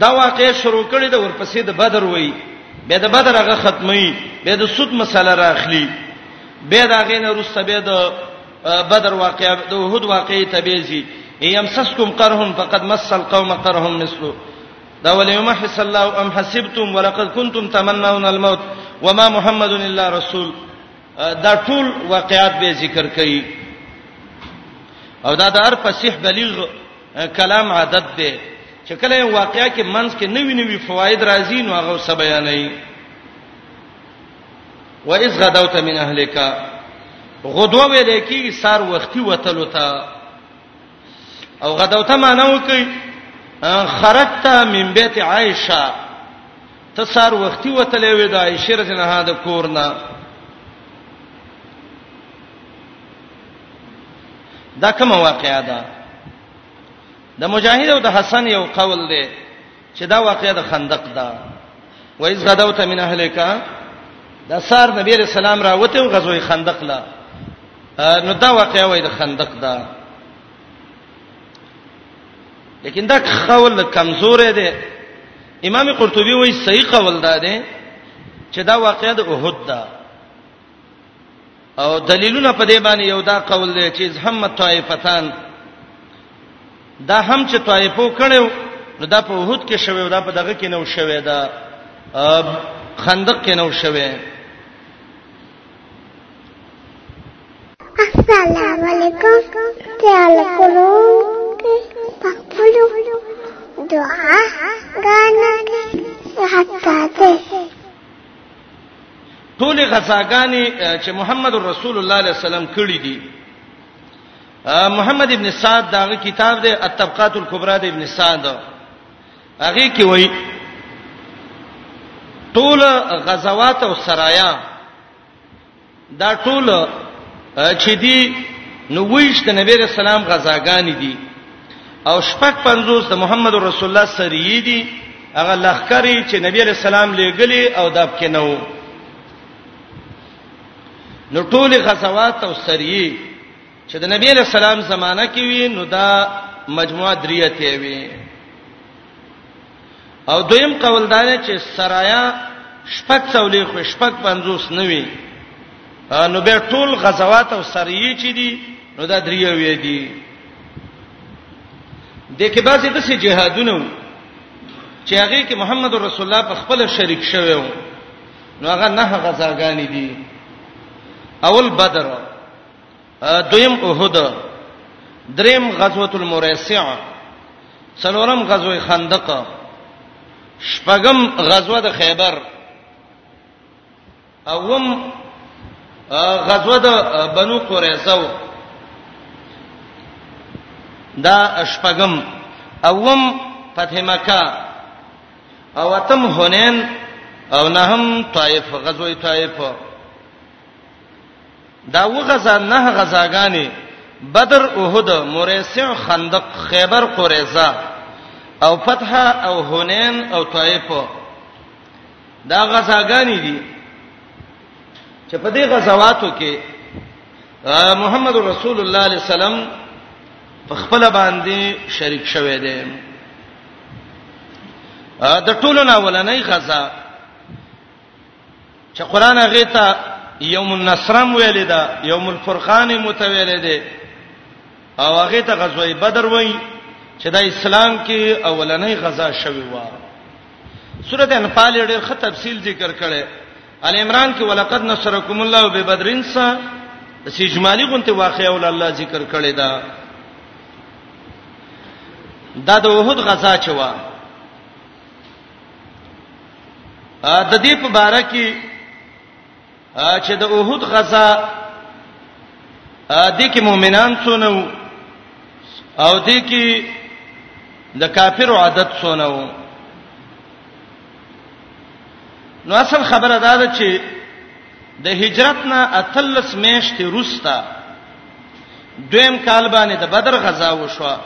دا واقعې شروع کړي دا ورپسې د بدر وای به د بدر هغه ختمي به د سود مسله راخلي به دا غینه روسته به د بدر واقعې د احد واقعې تبيزي يمسسكم قرهم فقد مس القوم قرهم مثله دا ولې ما حس الله ام حسبتم ولقد كنتم تمنون الموت وما محمد الا رسول دا ټول واقعات به ذکر کړي او دا د هر فصیح بلیغ کلام عادت دی چې کله واقعیا کې منځ کې نوی نوی فواید راځي نو هغه سب بیانې و اذ غدوت من اهلک غدوه ویل کیږي سار وختي وتلو ته او غدوته معنی وکي خرجت من بیت عائشه ته سار وختي وتلې وې د عائشه رضی الله عنها د کورنا دا کوم واقعیا ده د مجاهد او د حسن یو قول دی چې دا واقعه د خندق ده وایز غدوت من اهلک د سار نبی رسول الله راوته او غزوه خندق لا نو دا واقعه وای د خندق ده لیکن دا قول کمزور دی امام قرطبي وایي صحیح قول ده چې دا واقعه د احد ده او دلیلونه په دې باندې یو دا قول دی چې زحمت طائفتان دا هم چې طائفو کړو نو دا په وحود کې شوی دا په دغه کې نو شوی دا خندق کې نو شوی السلام علیکم تعال کولو پخپلو دعا غانا کې حتا ته ټول غزاګانی چې محمد رسول الله علیه وسلم کړی دي محمد ابن سعد دا کتاب دی الطبقات الکبرى د ابن سعد هغه کې وایي ټول غزوات او سرايا دا ټول چې دی نو ویش د نبی رسول الله غزاګانی دي او شپږ پنځوس د محمد رسول الله سری دي هغه لخرې چې نبی علی السلام لېګلې او داب کې نو نو ټول غزوات او سری چې د نبی علی السلام زمانہ کې وی نو دا مجموعه دریته وی او دویم قول دا دی چې سرایا شپږ څولې خو شپږ پنځوس نه وي نو به ټول غزوات او سریه چي دي نو دا دریو وی دي د کې بعضې د سي جهادونو چې هغه کې محمد رسول الله په خپل شریک شوی و نو هغه نه غزاګانی دي اول بدر دویم احد دریم غزوه المریسع څلورم غزوه خندق شپږم غزوه د خیبر اوم غزوه د بنو قریظه دا شپږم اوم فتح مکه او اتم حنین او نهم طائف غزوه طائف دا وغزا نه غزاګانی بدر احد مریسع خندق خیبر قریظه او فتح او حنین او طائف دا غزاګانی دي چې په دې غزواتو کې محمد رسول الله علیه السلام په خپل باندې شریک شوه دی د ټولو نه ولنې غزا چې قران هغه ته یوم النصرم ویل دا یوم الفرقان متویل دی او هغه ته غزوه بدر وای چې د اسلام کې اولنۍ غزا شوی و سورته انفال ډېر ښه تفصیل ذکر کړي ال عمران کې ولقد نصرکم الله ببدرین سا چې اجمالی غونته واقعا ول الله ذکر کړي دا دا د وحود غزا چوا د دې په باره کې چې د اوحد غزا د کې مؤمنان څونه او د کې د کافرو عادت څونه وو نو اصل خبره دا ده چې د هجرت نه اتلس میاشتې روستا دویم کال باندې د بدر غزا وشوه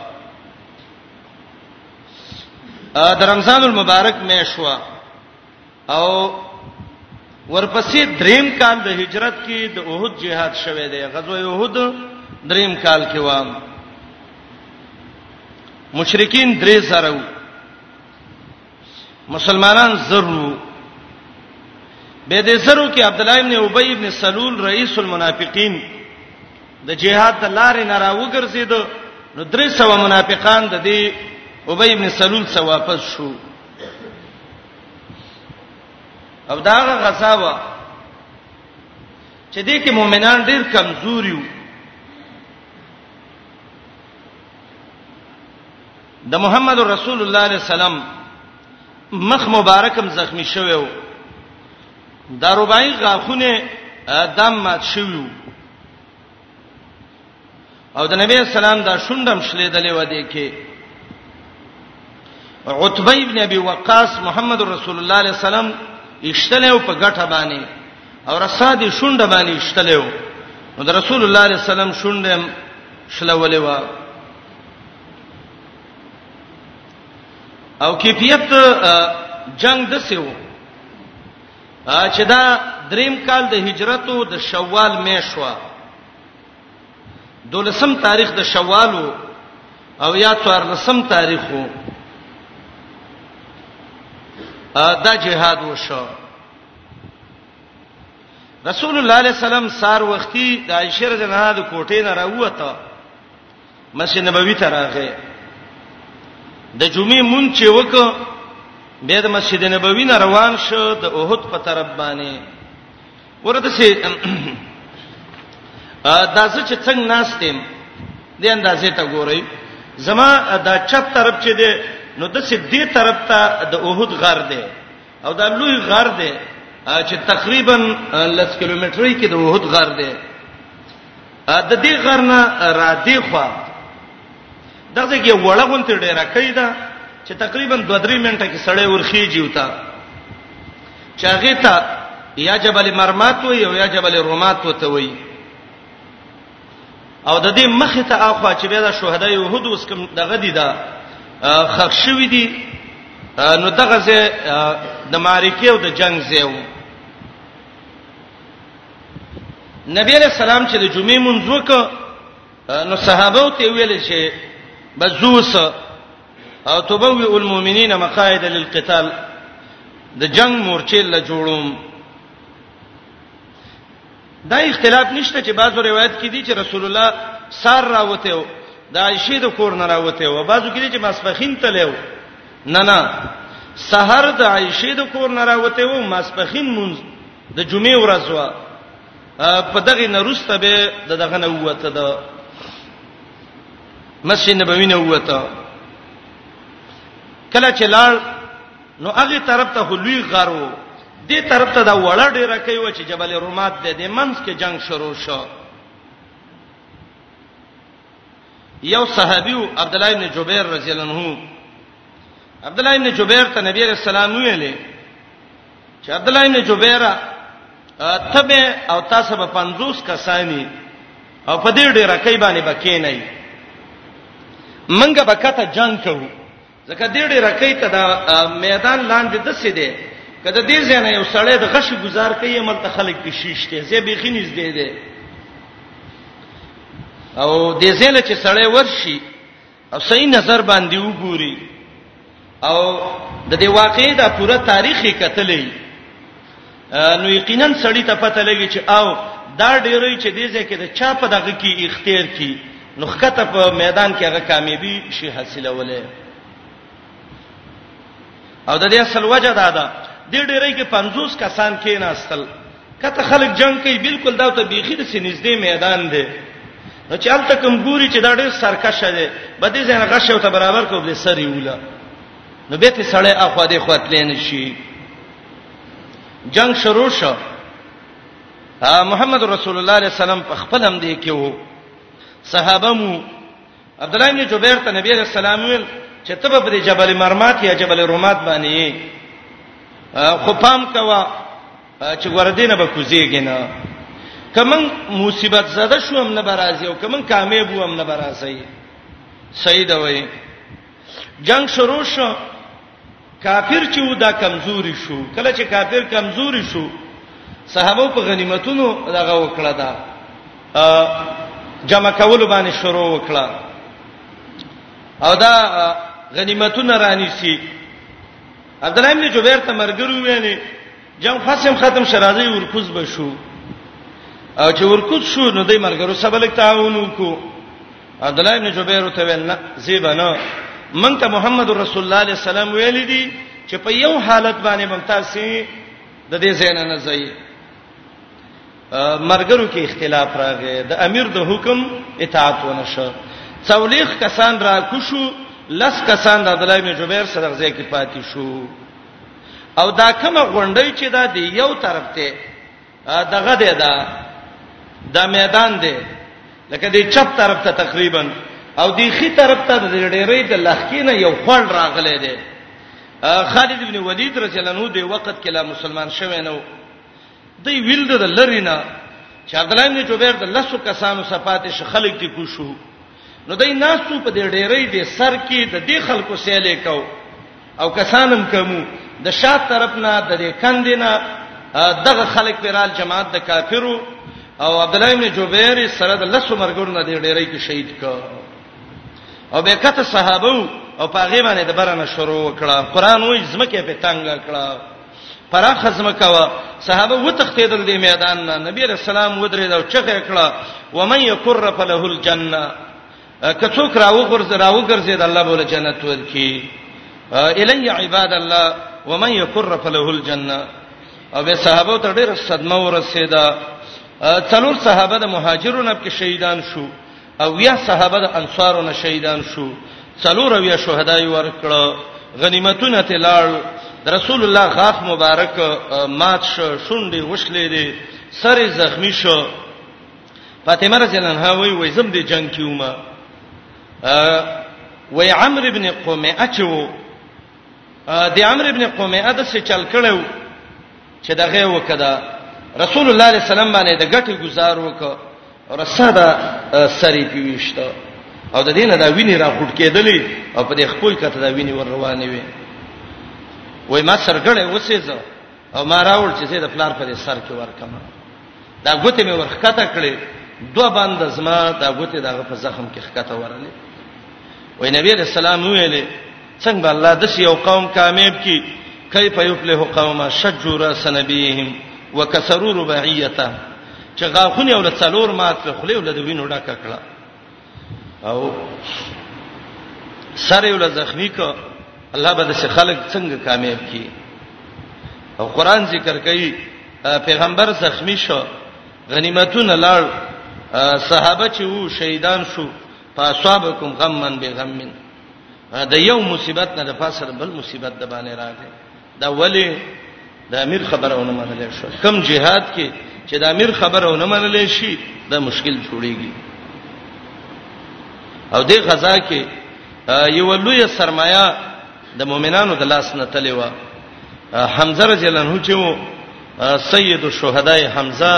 د رمضان المبارک میشوا او ورپسې دریم کال د هجرت کې د اوحد جهاد شوه دی غزوه اوحد دریم کال کې و مشرکین درې سره وو مسلمانان زرو به دې زرو کې عبد الله ابن ابي ابن سلول رئیس المنافقین د جهاد د لارې نه راوګرځید نو درې سو منافقان د دې ابي ابن سلول څخه واپس شو او دا غزا و چې دې کې مؤمنان ډېر کمزوري وو د محمد رسول الله علیه السلام مخ مبارکم زخمی شوی و دا ربای غاخونه دم مات شوی او د نبی اسلام دا شوندم شلیدلې و دی کې عتبه ابن ابي وقاص محمد رسول الله عليه السلام اشتلو په غټه باندې او رسا دي شونډه باندې اشتلو نو د رسول الله عليه السلام شونډه شلولې و او کیفیت جنگ د سیو چې دا دریم کال د هجرتو د شوال میشوا دولسم تاریخ د شوالو او یا څوار لسم تاریخو دا جهاد وشو رسول الله علیه السلام سار وختي د عائشه رضی الله عنها د کوټې نه راووته مسجد نبوي ته راغی د جمعې مونږ چې وک به د مسجد نبوي نه روان شو د احد په طرف باندې ورته سي دا زه چې څنګه ناستم د اندازې ته ګورئ زما دا چپ طرف چې دی نو د سې دې طرف ته د احد غر دی او دا لوی غر دی چې تقریبا لس کیلومترۍ کې د احد غر دی د دې غرنه را دی خو دغه کې وړه غونته ډیره کوي دا چې تقریبا 2-3 منټه کې سړی ورخیږي وتا چاغه تا یا جبل مرمات وي او یا جبل رومات وته وي او د دې مخ ته اخوا چې بیا د شهدای یهود اوس کوم دغه دي دا خښ شوی دي نو دغه زه د معرکې او د جنگ زه نبی علیہ السلام چې د جمعې مونږ وک نو صحابه ته ویل چې بزوس او تبوی المؤمنین مقاعد للقتال د جنگ مورچې له جوړوم دا اختلاف نشته چې بعضو روایت کې دي چې رسول الله سار راوته و د عائشه د کور نه راوته و بعضو کې دي چې ماسپخین ته لیو نه نه سحر د عائشه د کور نه راوته و ماسپخین مونږ د جمعې ورځ و په دغه نرسته به د دغه نه وته د مسجد نبوي نه وته کله چې لاړ نو هغه طرف ته لوی غارو دې طرف ته دا وړه ډیره کوي و چې جبل رومات دې د منځ کې جنگ شروع شو یو صحابي عبد الله ابن جبیر رضی الله عنه عبد الله ابن جبیر ته نبی رسول الله ویلې چې عبد الله ابن جبیر تبه او تاسو به 50 کسانی او په دې ډیره کې باندې بکې نه وي منګه بکته جنگ کوو ځکه دې ډیره کې ته دا میدان لاندې د څه دی کله دې ځنه یو سړی د غش گزار کوي مل ته خلک کې شیشته زه به خینیز دی دی او دې زله چې سړی ورشي او صحیح نظر باندې وګوري او د دې واقعې دا پوره تاریخ کتلې نو یقینا سړی ته پته لګي چې او دا ډیرې چې دې ځکه د چا په دغه کې اختیار کی نو خکته په میدان کې هغه کامیابی شي حاصلولې او د دې اصل وجه دا ده د ډېرې کې 50 کسان کې ناستل کته خلک جنگ کوي بالکل دا ته بیخي د سینځدې میدان دی نو چې الته کوم ګوري چې دا ډېر سرکشه دی بده ځنه غشه او ته برابر کو بل سری ولا نو به ته سړی اخو دې خوتلې نشي جنگ شروع شو محمد رسول الله صلی الله علیه وسلم په خپل هم دی کې وو صحابه مو عبد الله بن جبیر ته نبی علیہ السلام ویل چې ته په دې جبل مرمات یا جبل رومات باندې خو پام کوا چې وردینه به کوزیږي نه کمن مصیبت زده شو هم نه برازي او کمن کامیاب وو هم نه برازي سید وای جنگ شروع شو کافر چې و دا کمزوري شو کله چې کافر کمزوري شو صحابه په غنیمتونو دغه وکړه دا جمع کول باندې شروع وکړه او دا غنیمتونه رانیسی عبد الله ابن جبیر ته مرګرو ویلي جنگ فسم ختم شرازي ورکوز بشو او چې ورکوز شو نو دای مرګرو سبلک تعاون وکړو عبد الله ابن جبیر ته ویل نه زیبنه مونږ ته محمد رسول الله علیه السلام ویل دي چې په یو حالت باندې مونږ تاسو د دې زین نه ځای مرګرو کې اختلاف راغی د امیر د حکم اطاعت ونشو څولېخ کسان را کوشو لس کسان د عبد الله ابن جبیر سره ځای کې پاتې شو او دا کومه غونډۍ چې دا دی یو طرف ته دغه دی دا د میدان دی لکه دی چپ طرف ته تقریبا او دی خي طرف ته د ډېرې د لخکینه یو خړ راغلی دی خالد ابن ولید رضی الله عنه دی وخت کې لا مسلمان شوی نه و دی ویل د لرینا چې عبد الله ابن جبیر د لسو کسانو صفات شخلق دي کو شو نو دای ناسو په دې ډېرې دې سر کې د دې خلکو سیلې کو او کسانم کومو د شات طرف نه د دې کندینه دغه خلک پیرال جماعت د کافرو او عبد الله بن جبیر سره د لسو مرګونو نه دې ډېرې کې شهید کو او به کته صحابه او پاغه باندې د برنه شروع کړه قران وې زمکه په تنگ کړه پراخ خزمه کاوه صحابه وتختیدل دی میدان نه نبی رسول الله ودرې دا چغه کړه و من یکر فله الجنه کڅوک راو غرز راو غرزې د الله بوله جنت ورکی الی عباد الله و من یکر فله الجنه او به صحابه ته ډېر صدمه ورسېده څلور صحابه د مهاجرونو په شهیدان شو او یا صحابه د انصارو نه شهیدان شو څلور اویا شهدای ورکړه غنیمتونه ته لاړ رسول الله غاف مبارک مات شو شونډې وشلې دي سر زخمی شو فاطمه رضی الله عنها وی وی زم دي جنگ کیومه وی عمرو ابن قمیعه چو د عمر ابن قمیه د څه چل کړو چې دغه وکړه رسول الله صلی الله علیه وسلم باندې د ګټي گزار وکړ رساده سری پیوښته او د دینه دا ویني را خټ کېدلې او په دې خپل کته دا ویني ور روانې وي وای ما سرګړې وسېزه او ما راول چې زه د پلار په سر کې ورکم دا ګوتې مې ورخکته کړې دوه باندې زما دا ګوتې دغه په زخم کې خکته ورلې وای نبی رسول الله ویلې څنګه الله د یو قوم کامیاب کی کیف یفلح قوم شجوا راس نبیهم وکسروا رباعیته چې غاخونه ول څلور مات کړ خله ول د وینو ډک کړه او سره ول زخمی ک الله به د خلک څنګه کامیاب کی او قران ذکر کوي پیغمبر زخمی شو غنیمتونه لاړ صحابه چې وو شهیدان شو فاصابکم غمن بغمن د یو مصیبت نه د پاسه بل مصیبت د باندې راغی دا ولی د امیر خبره ونه منل شو کم جهاد کې چې د امیر خبره ونه منل شي دا مشکل جوړیږي او دې غزا کې یو لوی سرمایا د مؤمنانو د لاس نه تللی و حمزه رضی الله عنه چې وو سید الشهداء حمزه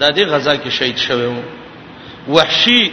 د دې غزا کې شهید شوی وو وحشی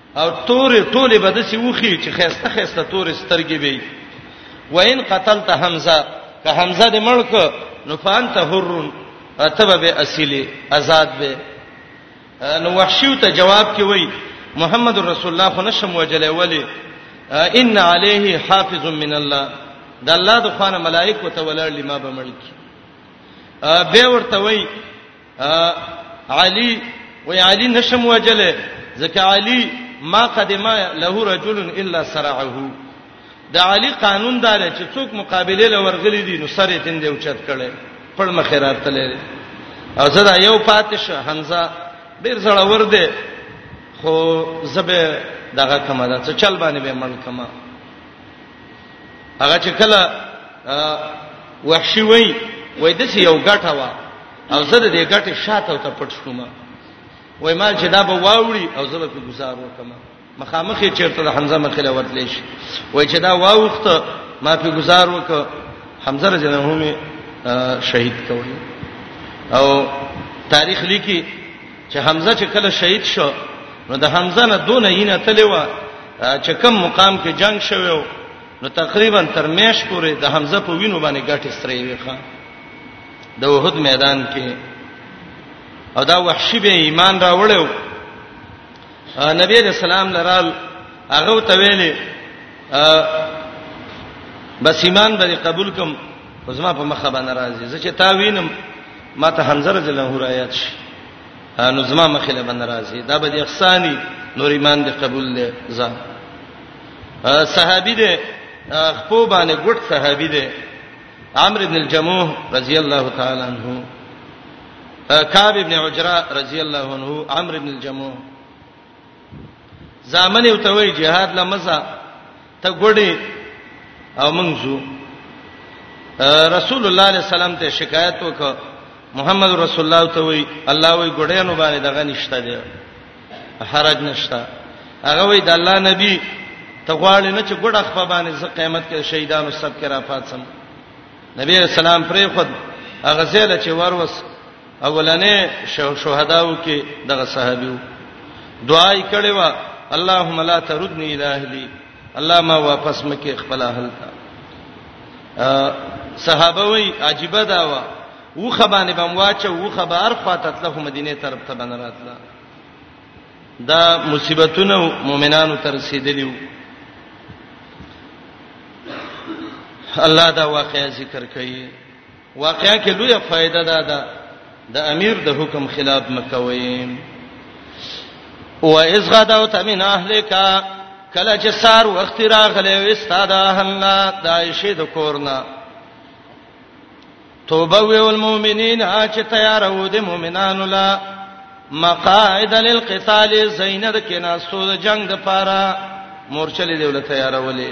او تورې ټوله به دسی وخی چې خيسته خيسته تورې سترګې وي وان قتلت حمزه که حمزه دې ملک نو فانت حرن اتبه به اصلي آزاد به نو وحشیو ته جواب کې وای محمد رسول الله خو نشم وجلې ولی ان علیه حافظ من الله د الله د خوانه ملائکه ته ولر لما به ملک به ورته وای علی وی علی نشم وجله ځکه علی ما قدمه له رجل الا سرعه د علی قانون دار چې څوک مقابله له ورغلی دي نو سره تند یو چت کړي پړ مخیرات تللی او زړه یو پاتش حمزه ډیر زړه ور دی خو زبه دغه کما ده څه چل باندې به مړ کما هغه چې کله وحشي وای وای د څه یو غټه وا او زه د دې غټه شاته ته پټ شوم وای مال چې دا به واوړي او زه به په گزار وکم مخامخې چیرته د حمزه مخې له ورتلې شي وای چې دا واوخته ما په گزار وک حمزه رضی الله عنه شهید کوي او تاریخ لیکي چې حمزه چې کله شهید شو نو د حمزه نه دونه یینه تلې و چې کم مقام کې جنگ شوو نو تقریبا تر میش پورې د حمزه په وینو باندې ګټه سره وي ښا د وحد میدان کې او دا وحشي به ایمان راوړیو نبی رسول الله لرال هغه ته ویلي بس ایمان به قبول کوم خو زما په مخه باندې راځي زه چې تا وینم ما ته حمزه رضی الله عنه آیات شي نو زما مخه له باندې راځي دا به احسانی نور ایمان دې قبول لې ځه صحابي دې خپو باندې ګډ صحابي دې عمرو بن الجموح رضی الله تعالی عنہ کعب ابن عجرا رضی الله عنه عمرو ابن الجموع ځامن یو ته وای jihad لمزه ته ګړې او منځو رسول الله علیه السلام ته شکایت وکړ محمد رسول الله ته وای الله وای ګړې نو باندې دغه نشته دی حرج نشته هغه وای د الله نبی ته غواړي نه چې ګډه خپل باندې ز قیامت کې شهیدانو سب کې را پاتسم نبی اسلام پرې خود هغه زله چې وروس اولنې شهداو کې دغه صحابیو دعا یې کړې و اللهم لا تردنی الی اهلی الله ما واپس مکه خپل اهل ته صحابه وی عجیب دا و و خبانه بم واچ و خبر خاطت له مدینه طرف ته بنراتله دا مصیبتونه مؤمنانو تر رسیدلیو الله دا واقعي ذکر کوي واقعا کې لویه فائدہ ده دا د امیر د حکم خلاف مکوي او اذ غدوت من اهلک کله چې سار وخت راغلی و استاد اهلنا د عائشه د کورنا توبه ویل مؤمنین چې تیار وو د مؤمنانو لا مقاعد للقتال زینت کې ناسو د جنگ د پاره مورچلې دی ول تیارولې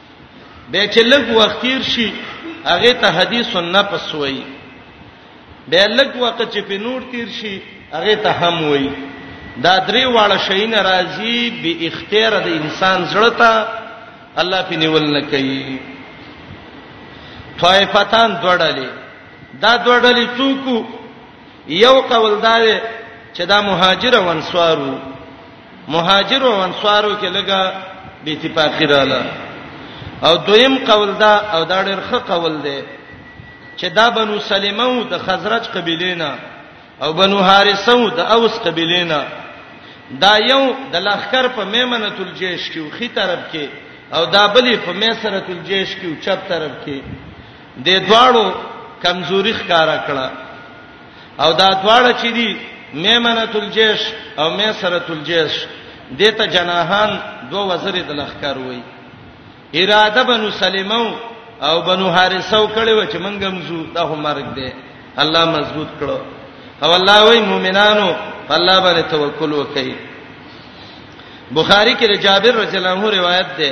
به چې لږ وخت تیر شي هغه ته حدیث النفس وایي به لږ وخت چې په نور تیر شي هغه ته هم وایي دا درې واړه شي ناراضي به اختیار د انسان زړه ته الله په نیول نه کوي طائفتان دوړلې دا دوړلې څوک یو قول دا دی چې دا مهاجر او انصارو مهاجر او انصارو کې لګه به اتفاقی رااله او دویم قول دا او دا ډېر ښه قول دی چې دا بنو سلمه او د خزرج قبیله نه او بنو حارثه او د اوس قبیله نه دا یو د لخر په میمنه تل جیش کې خي طرف کې او دا بلی په میسره تل جیش کې چپ طرف کې د دواړو کمزوري ښکارا کړه او دا دواړه چې دي میمنه الجیش او میسره الجیش دته جناحان دوه وزر د لخر وای اراده بنو سلیمو او بنو حارثو کړي و چې منګم زو دا هم مرګ دی الله مضبوط کړو او الله وای مؤمنانو الله باندې توکل وکړئ بخاری کې جابر رضی الله عنه روایت ده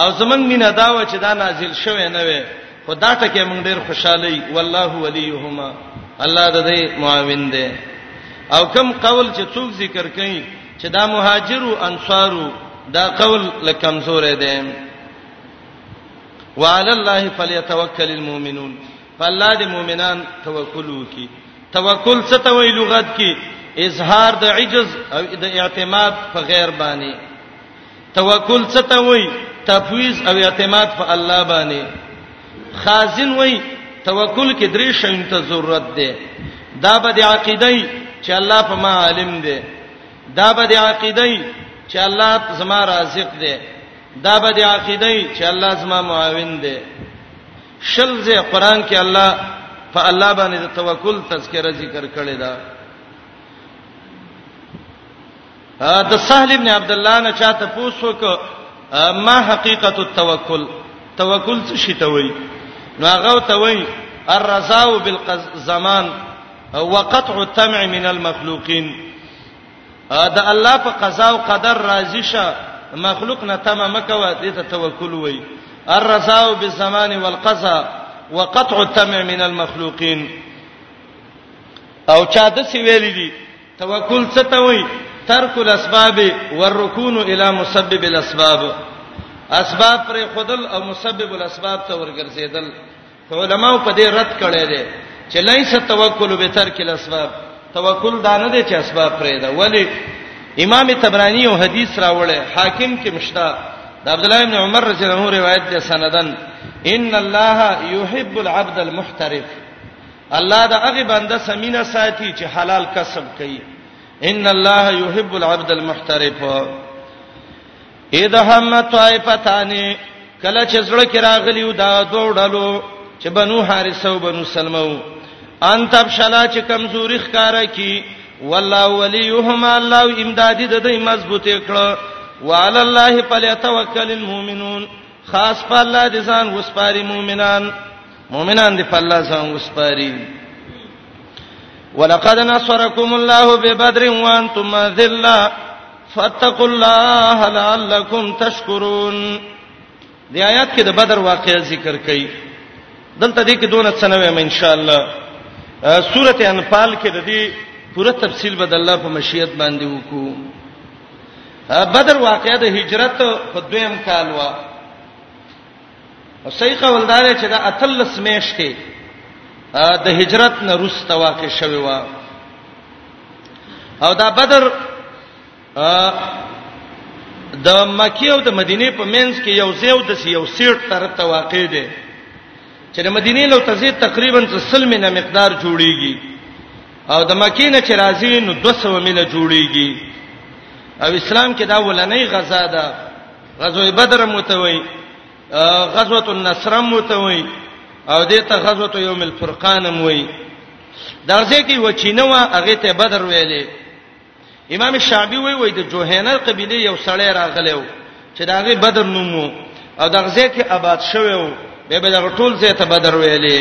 او زمنګ مینا دا و چې دا نازل شوه نه وي خو دا ټکه موږ ډیر خوشاله یو والله ولیهما الله د دې معاون دی او کم قول چې څوک ذکر کوي چې دا مهاجر او انصارو دا قول لکمزور دی وعلى الله فليتوكل المؤمنون فالله دې مؤمنان توکل وکي توکل څه ته وی لغت کې اظهار د عجز او د اعتماد په غیر باندې توکل څه ته وای تفویض او اعتماد په الله باندې خازن وای توکل کې درې شین ته ضرورت ده دا به د عقیده چې الله په ما عالم ده دا به د عقیده چې الله زما رازق ده دا به د عقیده چې الله زما معاون ده شل زه قران کې الله په الله باندې د توکل تذکرہ ذکر کړی دا د سهل ابن عبد الله نه چاته پوښتنه وکړه ما حقیقت التوکل توکل څه شي ته وایي نو هغه ته وایي الرزاء بالزمان وقطع التمع من المخلوقين دا الله په قضا او قدر راضي شه مخلوق نه تمه مکوه دې ته توکل وایي الرزاء بالزمان والقضاء وقطع التمع من المخلوقين او چا د سی ویل دي توکل څه ته وایي ترک الاسباب والركون الى مسبب الاسباب اسباب پر خودل او مسبب الاسباب ته ورګرځیدل علماء په دې رد کړي دي چې ليس توکل به ترک الاسباب توکل دا نه دي چې اسباب پرې ده ولی امام تبرانی او حدیث راوړی حاکم کې مشتا د عبد الله ابن عمر رضی الله عنه روایت ده سندن ان الله يحب العبد المحترف الله د هغه بنده سمینه ساتي چې حلال کسب کوي ان الله يحب العبد المحترف اذا هم طائفتان کله چې زړه کې راغلی و دا دوه ډلو چې بنو حارثه او بنو سلمو ان تب شلا چې کمزوري ښکارا کی والله وليهما الله امداد د دې مضبوط کړه وعلى الله فليتوکل المؤمنون خاص په الله دي ځان وسپاري مؤمنان مؤمنان دی په الله ځان وسپاري ولقد نصركم الله ببدر وانتم ذلّا فاتقوا الله لعلكم تشكرون دی آیات کې د بدر واقعې ذکر کړي دلته دې کې دونه څه نه وایم ان شاء الله سورته انفال کې د دې پوره تفصیل به د الله په مشیت باندې وکړو بدر واقعې د هجرت په دویم کال وا او صحیح قول دا دی چې دا اتلس میاشتې د هجرت نه روسته واقع شوی و او دا بدر د مکی او د مدینه په منځ کې یو زیو د یو سیټ تر ته واقع دی چې د مدینه له تزید تقریبا 30 مینه مقدار جوړیږي او د مکی نه چې راځي نو 200 مینه جوړیږي او اسلام کې دا ولنې غزا ده غزوه بدر متوي غزوه النصر متوي او دې ته غزوه یوم الفرقان موي درځه کې وچینه وا هغه ته بدر ویلې امام شعبي وی وی د جوهینه قبيله یو سړی راغلو چې داغه بدر نومو او دغه کې آباد شوو به به دغه ټول ځای ته بدر ویلې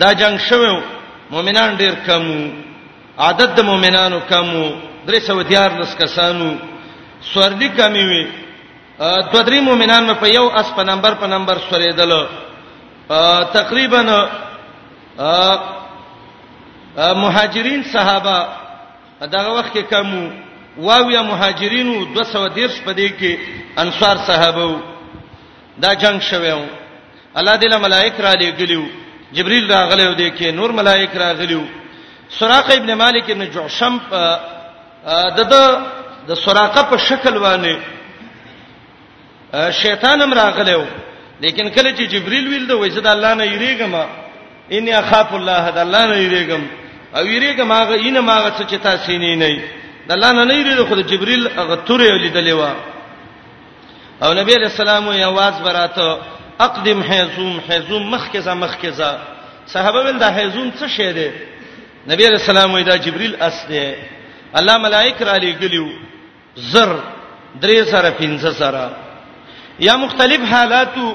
دا جنگ شوو مؤمنان ډیر کمو عدد د مؤمنانو کمو 314 کسانو سورلی کمی وی دو درې مؤمنان مې په یو اس په نمبر په نمبر سورېدل تقریبا مهاجرین صحابه دغه وخت کې کمو واویا مهاجرینو 213 په دې کې انصار صحابه دا جنگ شویو الله دې له ملائک را لېګلیو جبريل راغلیو دې کې نور ملائک راغلیو سراقه ابن مالک ابن جعشم د د د سراقه په شکل باندې شیطان هم راغلیو لیکن کله چې جبريل ویل د وېزه د الله نه یریګم ان اخاف الله د الله نه یریګم او یریګم هغه ان ماغه څه چې تاسو نه نه د الله نه نه یریږي خو د جبريل هغه تورې لیدلې و او نبی علیہ السلام یې आवाज براته اقدم حیزوم حیزوم مخکې ځه مخکې ځه صحابه ول دا حیزوم څه شی دی نبی علیہ السلام وی دا جبرئیل اس دی الله ملائک را لېګلیو زر درې سره پنځه سره یا مختلف حالاتو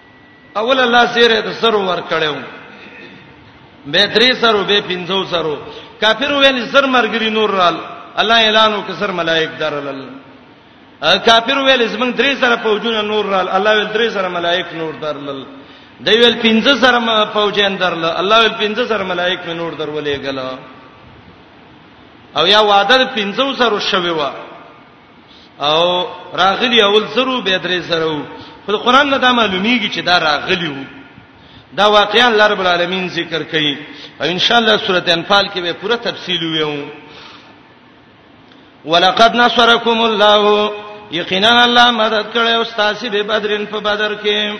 اول الله سره د سر ور کړو به درې سرو به پنځو سرو کافر ویل سر مرګري نور رال الله اعلان وکړ سر ملائک درلل کافر ویل زمنګ درې سره فوجونه نور رال الله ویل درې سره ملائک نور درلل دی ویل پنځه سره فوجین درل الله ویل پنځه سره ملائک مې نور درولې غلا او یا وعده پنځو سره شوی و او راغلی اول زرو به درې زرو خو قرآن نه دا معلومیږي چې دا راغلی وو دا واقعا الله رب العالمین ذکر کوي او ان شاء الله سوره انفال کې به پوره تفصیل ویو ولقد نصرکم الله یقینا الله مدد کړی او تاسو به بدرن په بدر کې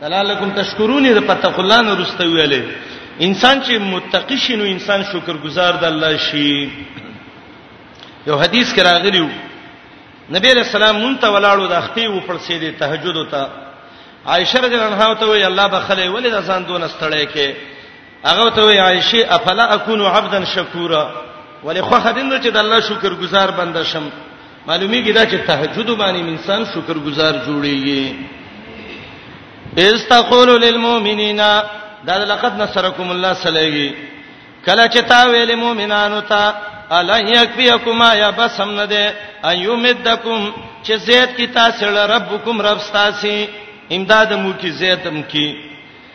لعلکم تشکرون د پتق الله نه رسته ویلې انسان چې متقی شي نو انسان شکرګزار د الله شي یو حدیث کې راغلیو نبی رسول الله مونږ ته ولاړو د اختی و پر سیدې تهجد ته عائشه رضی الله عنها ته وی الله بخله ولې د ځان دون استړې کې هغه ته وی عائشه افلا اكون عبدا شکورا ولې خو خدین چې د الله شکر گزار بنده شم معلومیږي دا چې تهجد باندې انسان شکر گزار جوړیږي استقول للمؤمنین دا لقد نصرکم الله صلیږي کله چې تا ویل مؤمنانو ته الا یکفیکم یا بس هم نه ده ایومدکم چې زید کی تاسو ربکم رب تاسو امداد مو کی زید هم کی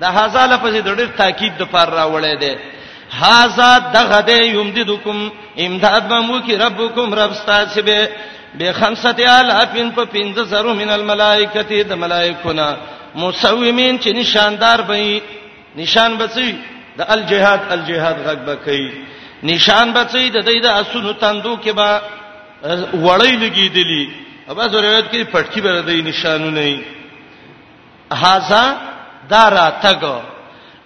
دا هاذا لفظ د ډېر تاکید د پر راوړې ده هاذا دغه دې یمددکم امداد به مو کې ربکم رب ستاسو به به خمسه الافین په 15000 من الملائکه د ملائکونه مسومین چې نشاندار به نشان بچي د الجهاد الجهاد غږ بکې نشان بچي د دې د اسونو تندو کې با وړې لګېدلې ابا زوریت کې پټکی بر دې نشانونه نه هاذا دا راتګ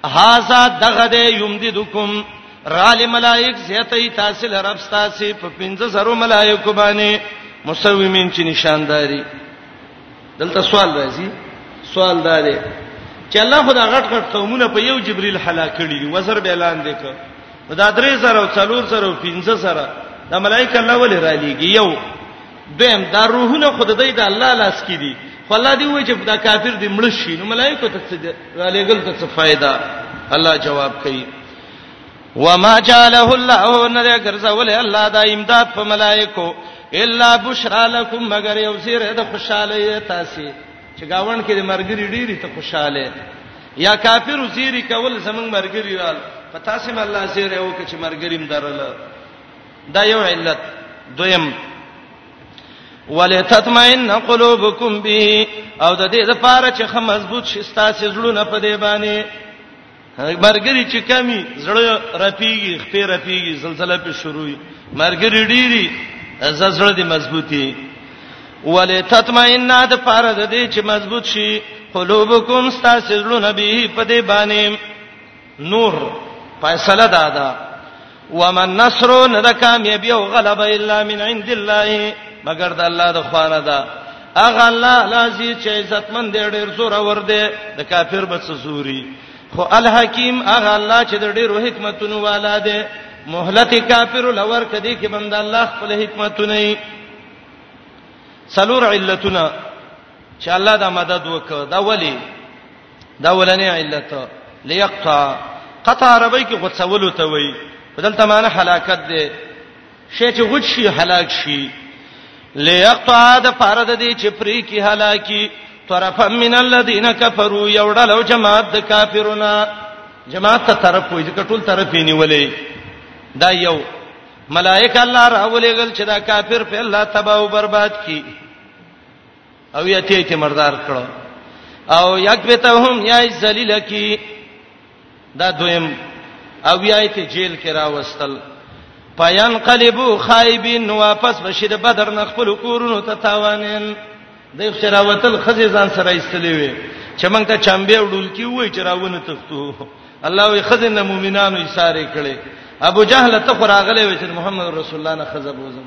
هاذا دغه دې یمددکم رال ملائک زیتای تاسو لرب تاسو په 15000 ملائک باندې مسومین چې نشانداری دلته سوال راځي سوال دا دی چې الله خدا غټ غټ قومونه په یو جبريل هلاک کړي دي وزر به اعلان وکړ دا درې زره او څلور زره او پنځه زره د ملائکه الله ولې را لېږي یو دویم دا روحونه خود دای د الله لاس کې دي خو الله دی وایي چې دا کافر دی مړ شي نو ملائکه ته څه لګل ته څه فائدہ الله جواب کوي وما جعله الله نذ غرزول الله دا امداد په ملائکو الا بشرا لكم مگر یو زیر د خوشاله تاسو چې گاون کې د مرګري ډیری ته خوشاله یا کافر زیری کول زمنګ مرګري رال پتا سم الله زیر یو کې چې مرګریم درل دا یو علت دویم ولتطمئن قلوبکم به او د دې لپاره چې خه مضبوط شي ستاسو زړونه په دې باندې مرګري چې کمی زړه رپیږي خپې رپیږي زلزلہ په شروعي مرګري ډيري زړه دې مضبوطي ولتطمئن د پاره د دې چې مضبوط شي قلوبکم استاسلون به په دې باندې نور فیصله دا ده ومن نصر نه د کامیابی او غلبه الا من عند الله مگر د الله د خوانه ده اغه الله لازی چې عزتمن دی ډیر زور اور دی د کافر بس زوري خو الحکیم اغه الله چې د ډیرو حکمتونو والا دی مهلت کافر لور کدی کې بند الله خپل حکمتونه یې سلور علتونه چې الله دا مدد وکړه دا ولی دا ولنې علت ليقطع قطع عربی کې غوڅولو ته وایي بدلته معنی هلاکت دی شي چې غوڅ شي هلاک شي ليقطع د پاره د دې چې پری کې هلاکی طرف من الذين كفروا يوړلو جماعت د کافرونو جماعت ته طرف وي ځکه ټول طرف یې نیولې دا یو ملائکه الله راولېګل چې دا کافر په الله تباہ او برباد کی او یا ته کې مردار کړو او یکبتهم یا ذلیل کی دا دویم او یا ته جیل کې راوستل پایان قلبو خایبین واپس بشید بدر نه خپل کورونو ته تاوانین د خراوتل خزې ځان سره ایستلې وي چې موږ ته چمبه وډول کی وای چې راونه تختو الله وی خزې نه مؤمنانو یې ساره کړي ابو جهل ته خراغله وي چې محمد رسول الله نه خزه بوزم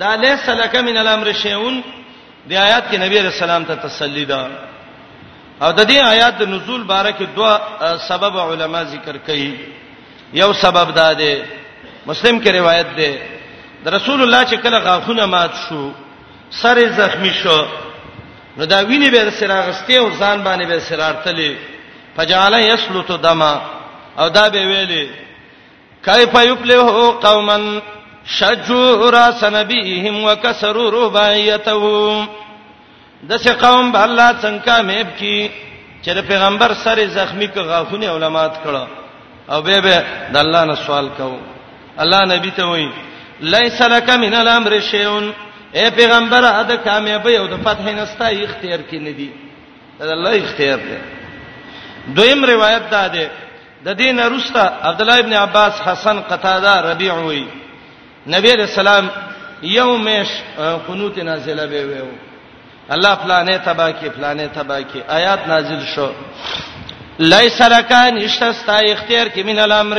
دا لیس لک من الامر شیون د آیات کې نبی رسول الله ته تسلی ده او د دې آیات د نزول باره کې دوا سبب علما ذکر کړي یو سبب دا دی مسلم کې روایت ده د رسول الله چې کله غاښونه مات شو سر زخمی شو نو دا ویني به سره غسته او ځان باندې به سره ارتلې فجعل یسلط دما او دا به ویلې کیف یفلح قوما شجوا راس نبیهم وکسروا رباعیته دسه قوم به الله څنګه کامیاب کی چې د پیغمبر سره زخمی ک غافونه علماات کړه او به به د الله نه سوال کو الله نبی ته وایي لیس لک من الامر شیئون اے پیغمبر اده کامیابی او د فتح نستا اختیار کې نه دی دا الله اختیار دی دویم روایت دا ده د دین وروسته عبد الله ابن عباس حسن قتاده ربيع وی نبی رسول الله یومش قنوت نازله به ویو الله فلانه تبا کی فلانه تبا کی آیات نازل شو لیس لک نشستا اختیار کی من الامر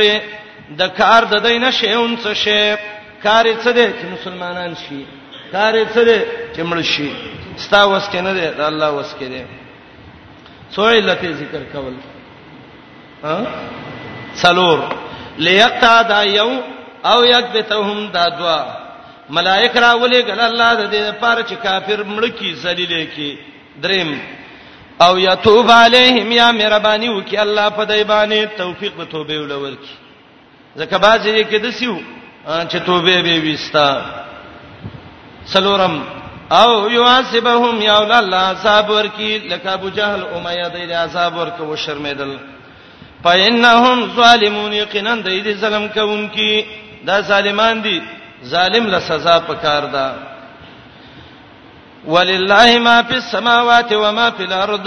د کار د دینه شیون څه شی کار څه دی چې مسلمانان شي کار څه دی چې مړ شي ستا وس کې نه دی الله وس کې دی څو علت ذکر کول ها څلور ليقطع دا یو او یکبتهم دا دوا ملائک را ولې ګل الله د دې لپاره چې کافر مړکی ذلیل کی دریم او یتوب علیهم یا مهربانی وکي الله په دای باندې توفیق به توبه ولور کی ځکه بعضی یې کې دسیو چې توبه به وستا سلورم او یواسبهم یا الله عذاب ورکی لکه ابو جهل امیه د عذاب ورک و شرمیدل فإنهم ظالمون یقینا د دې ظلم کوونکی دا ظالمان دي ظالم له سزا پکار ده ولله ما فی السماوات و ما فی الارض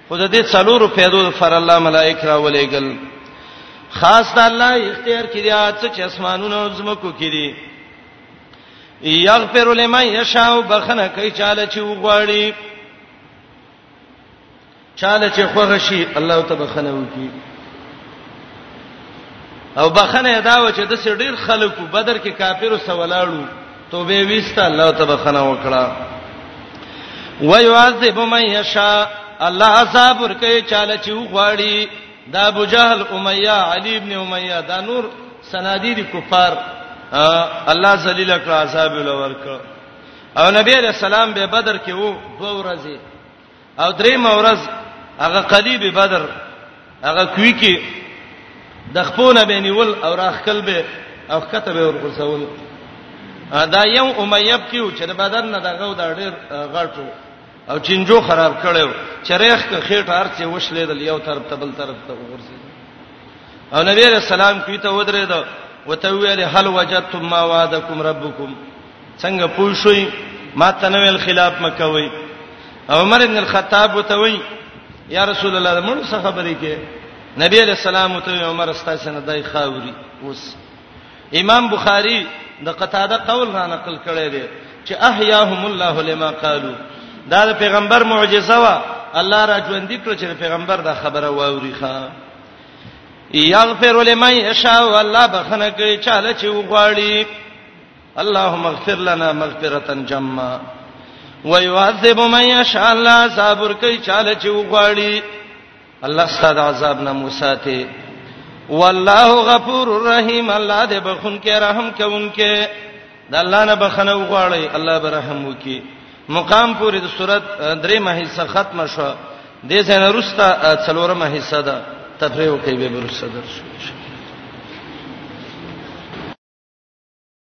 خو د دې څلورو پیدو لپاره الله ملائک راولېګل خاص د الله اختیار کې دي چې چ اسمانونو او زمکو کې دي یغفر لمن یشاء بخنه کوي چاله چې وغواړي چاله چې خوغه شي الله ته بخنه وکي او بخنه دا و چې د سړي ډیر خلکو بدر کې کافرو سوالالو توبه وست الله ته بخنه وکړه ويعذب من يشاء الله عذاب ورکه چاله چې وغواړي دا ابو جهل امیہ علی ابن امیہ دا نور سنادید کفار الله ذلیل کړه عذاب لور کړه او نبی علیہ السلام به بدر کې وو دوه ورځې او درې مورز هغه قلیب بدر هغه کوي کې د خپونه بینول او راخکل به او کته به ورغسول دا یو امیب کیو چې د بدن نه دغه د ډېر غټو او چنجو خراب کړو چرېخ ک خېټه ارڅه وشلې د یو طرف ته بل طرف ته ورسې او نبی رسول الله کوي ته ودرې دا وته ویل هل وجدتم ما وعدکم ربکم څنګه پوه شوي ما ته نه ویل خلاف مکوي عمر ابن الخطاب وته وی یا رسول الله موږ څه خبرې کې نبی علیہ السلام ته عمر استاسه نه دای خاوري اوس امام بخاری د قتاده قول را نقل کړی دی چې احیاهم الله لما قالو دا د پیغمبر معجزه وا الله را ژوند کړ چې پیغمبر دا خبره واوري ښا یغفر لمن یشاء والله بخنه کوي چاله چې وغواړي اللهم اغفر لنا مغفرة جما ويعذب من يشاء الله صبر کوي چاله چې وغواړي الله ستاسو عذاب نه موساته والله غفور رحیم الله دې بخون کې رحم کوونکې د الله نه بخنه وغواړي الله به رحم وکي مقام پورې د صورت درې مه حصہ ختم شو د دې څنګه رستا څلورمه حصہ ده تفریح کوي به برسه درسو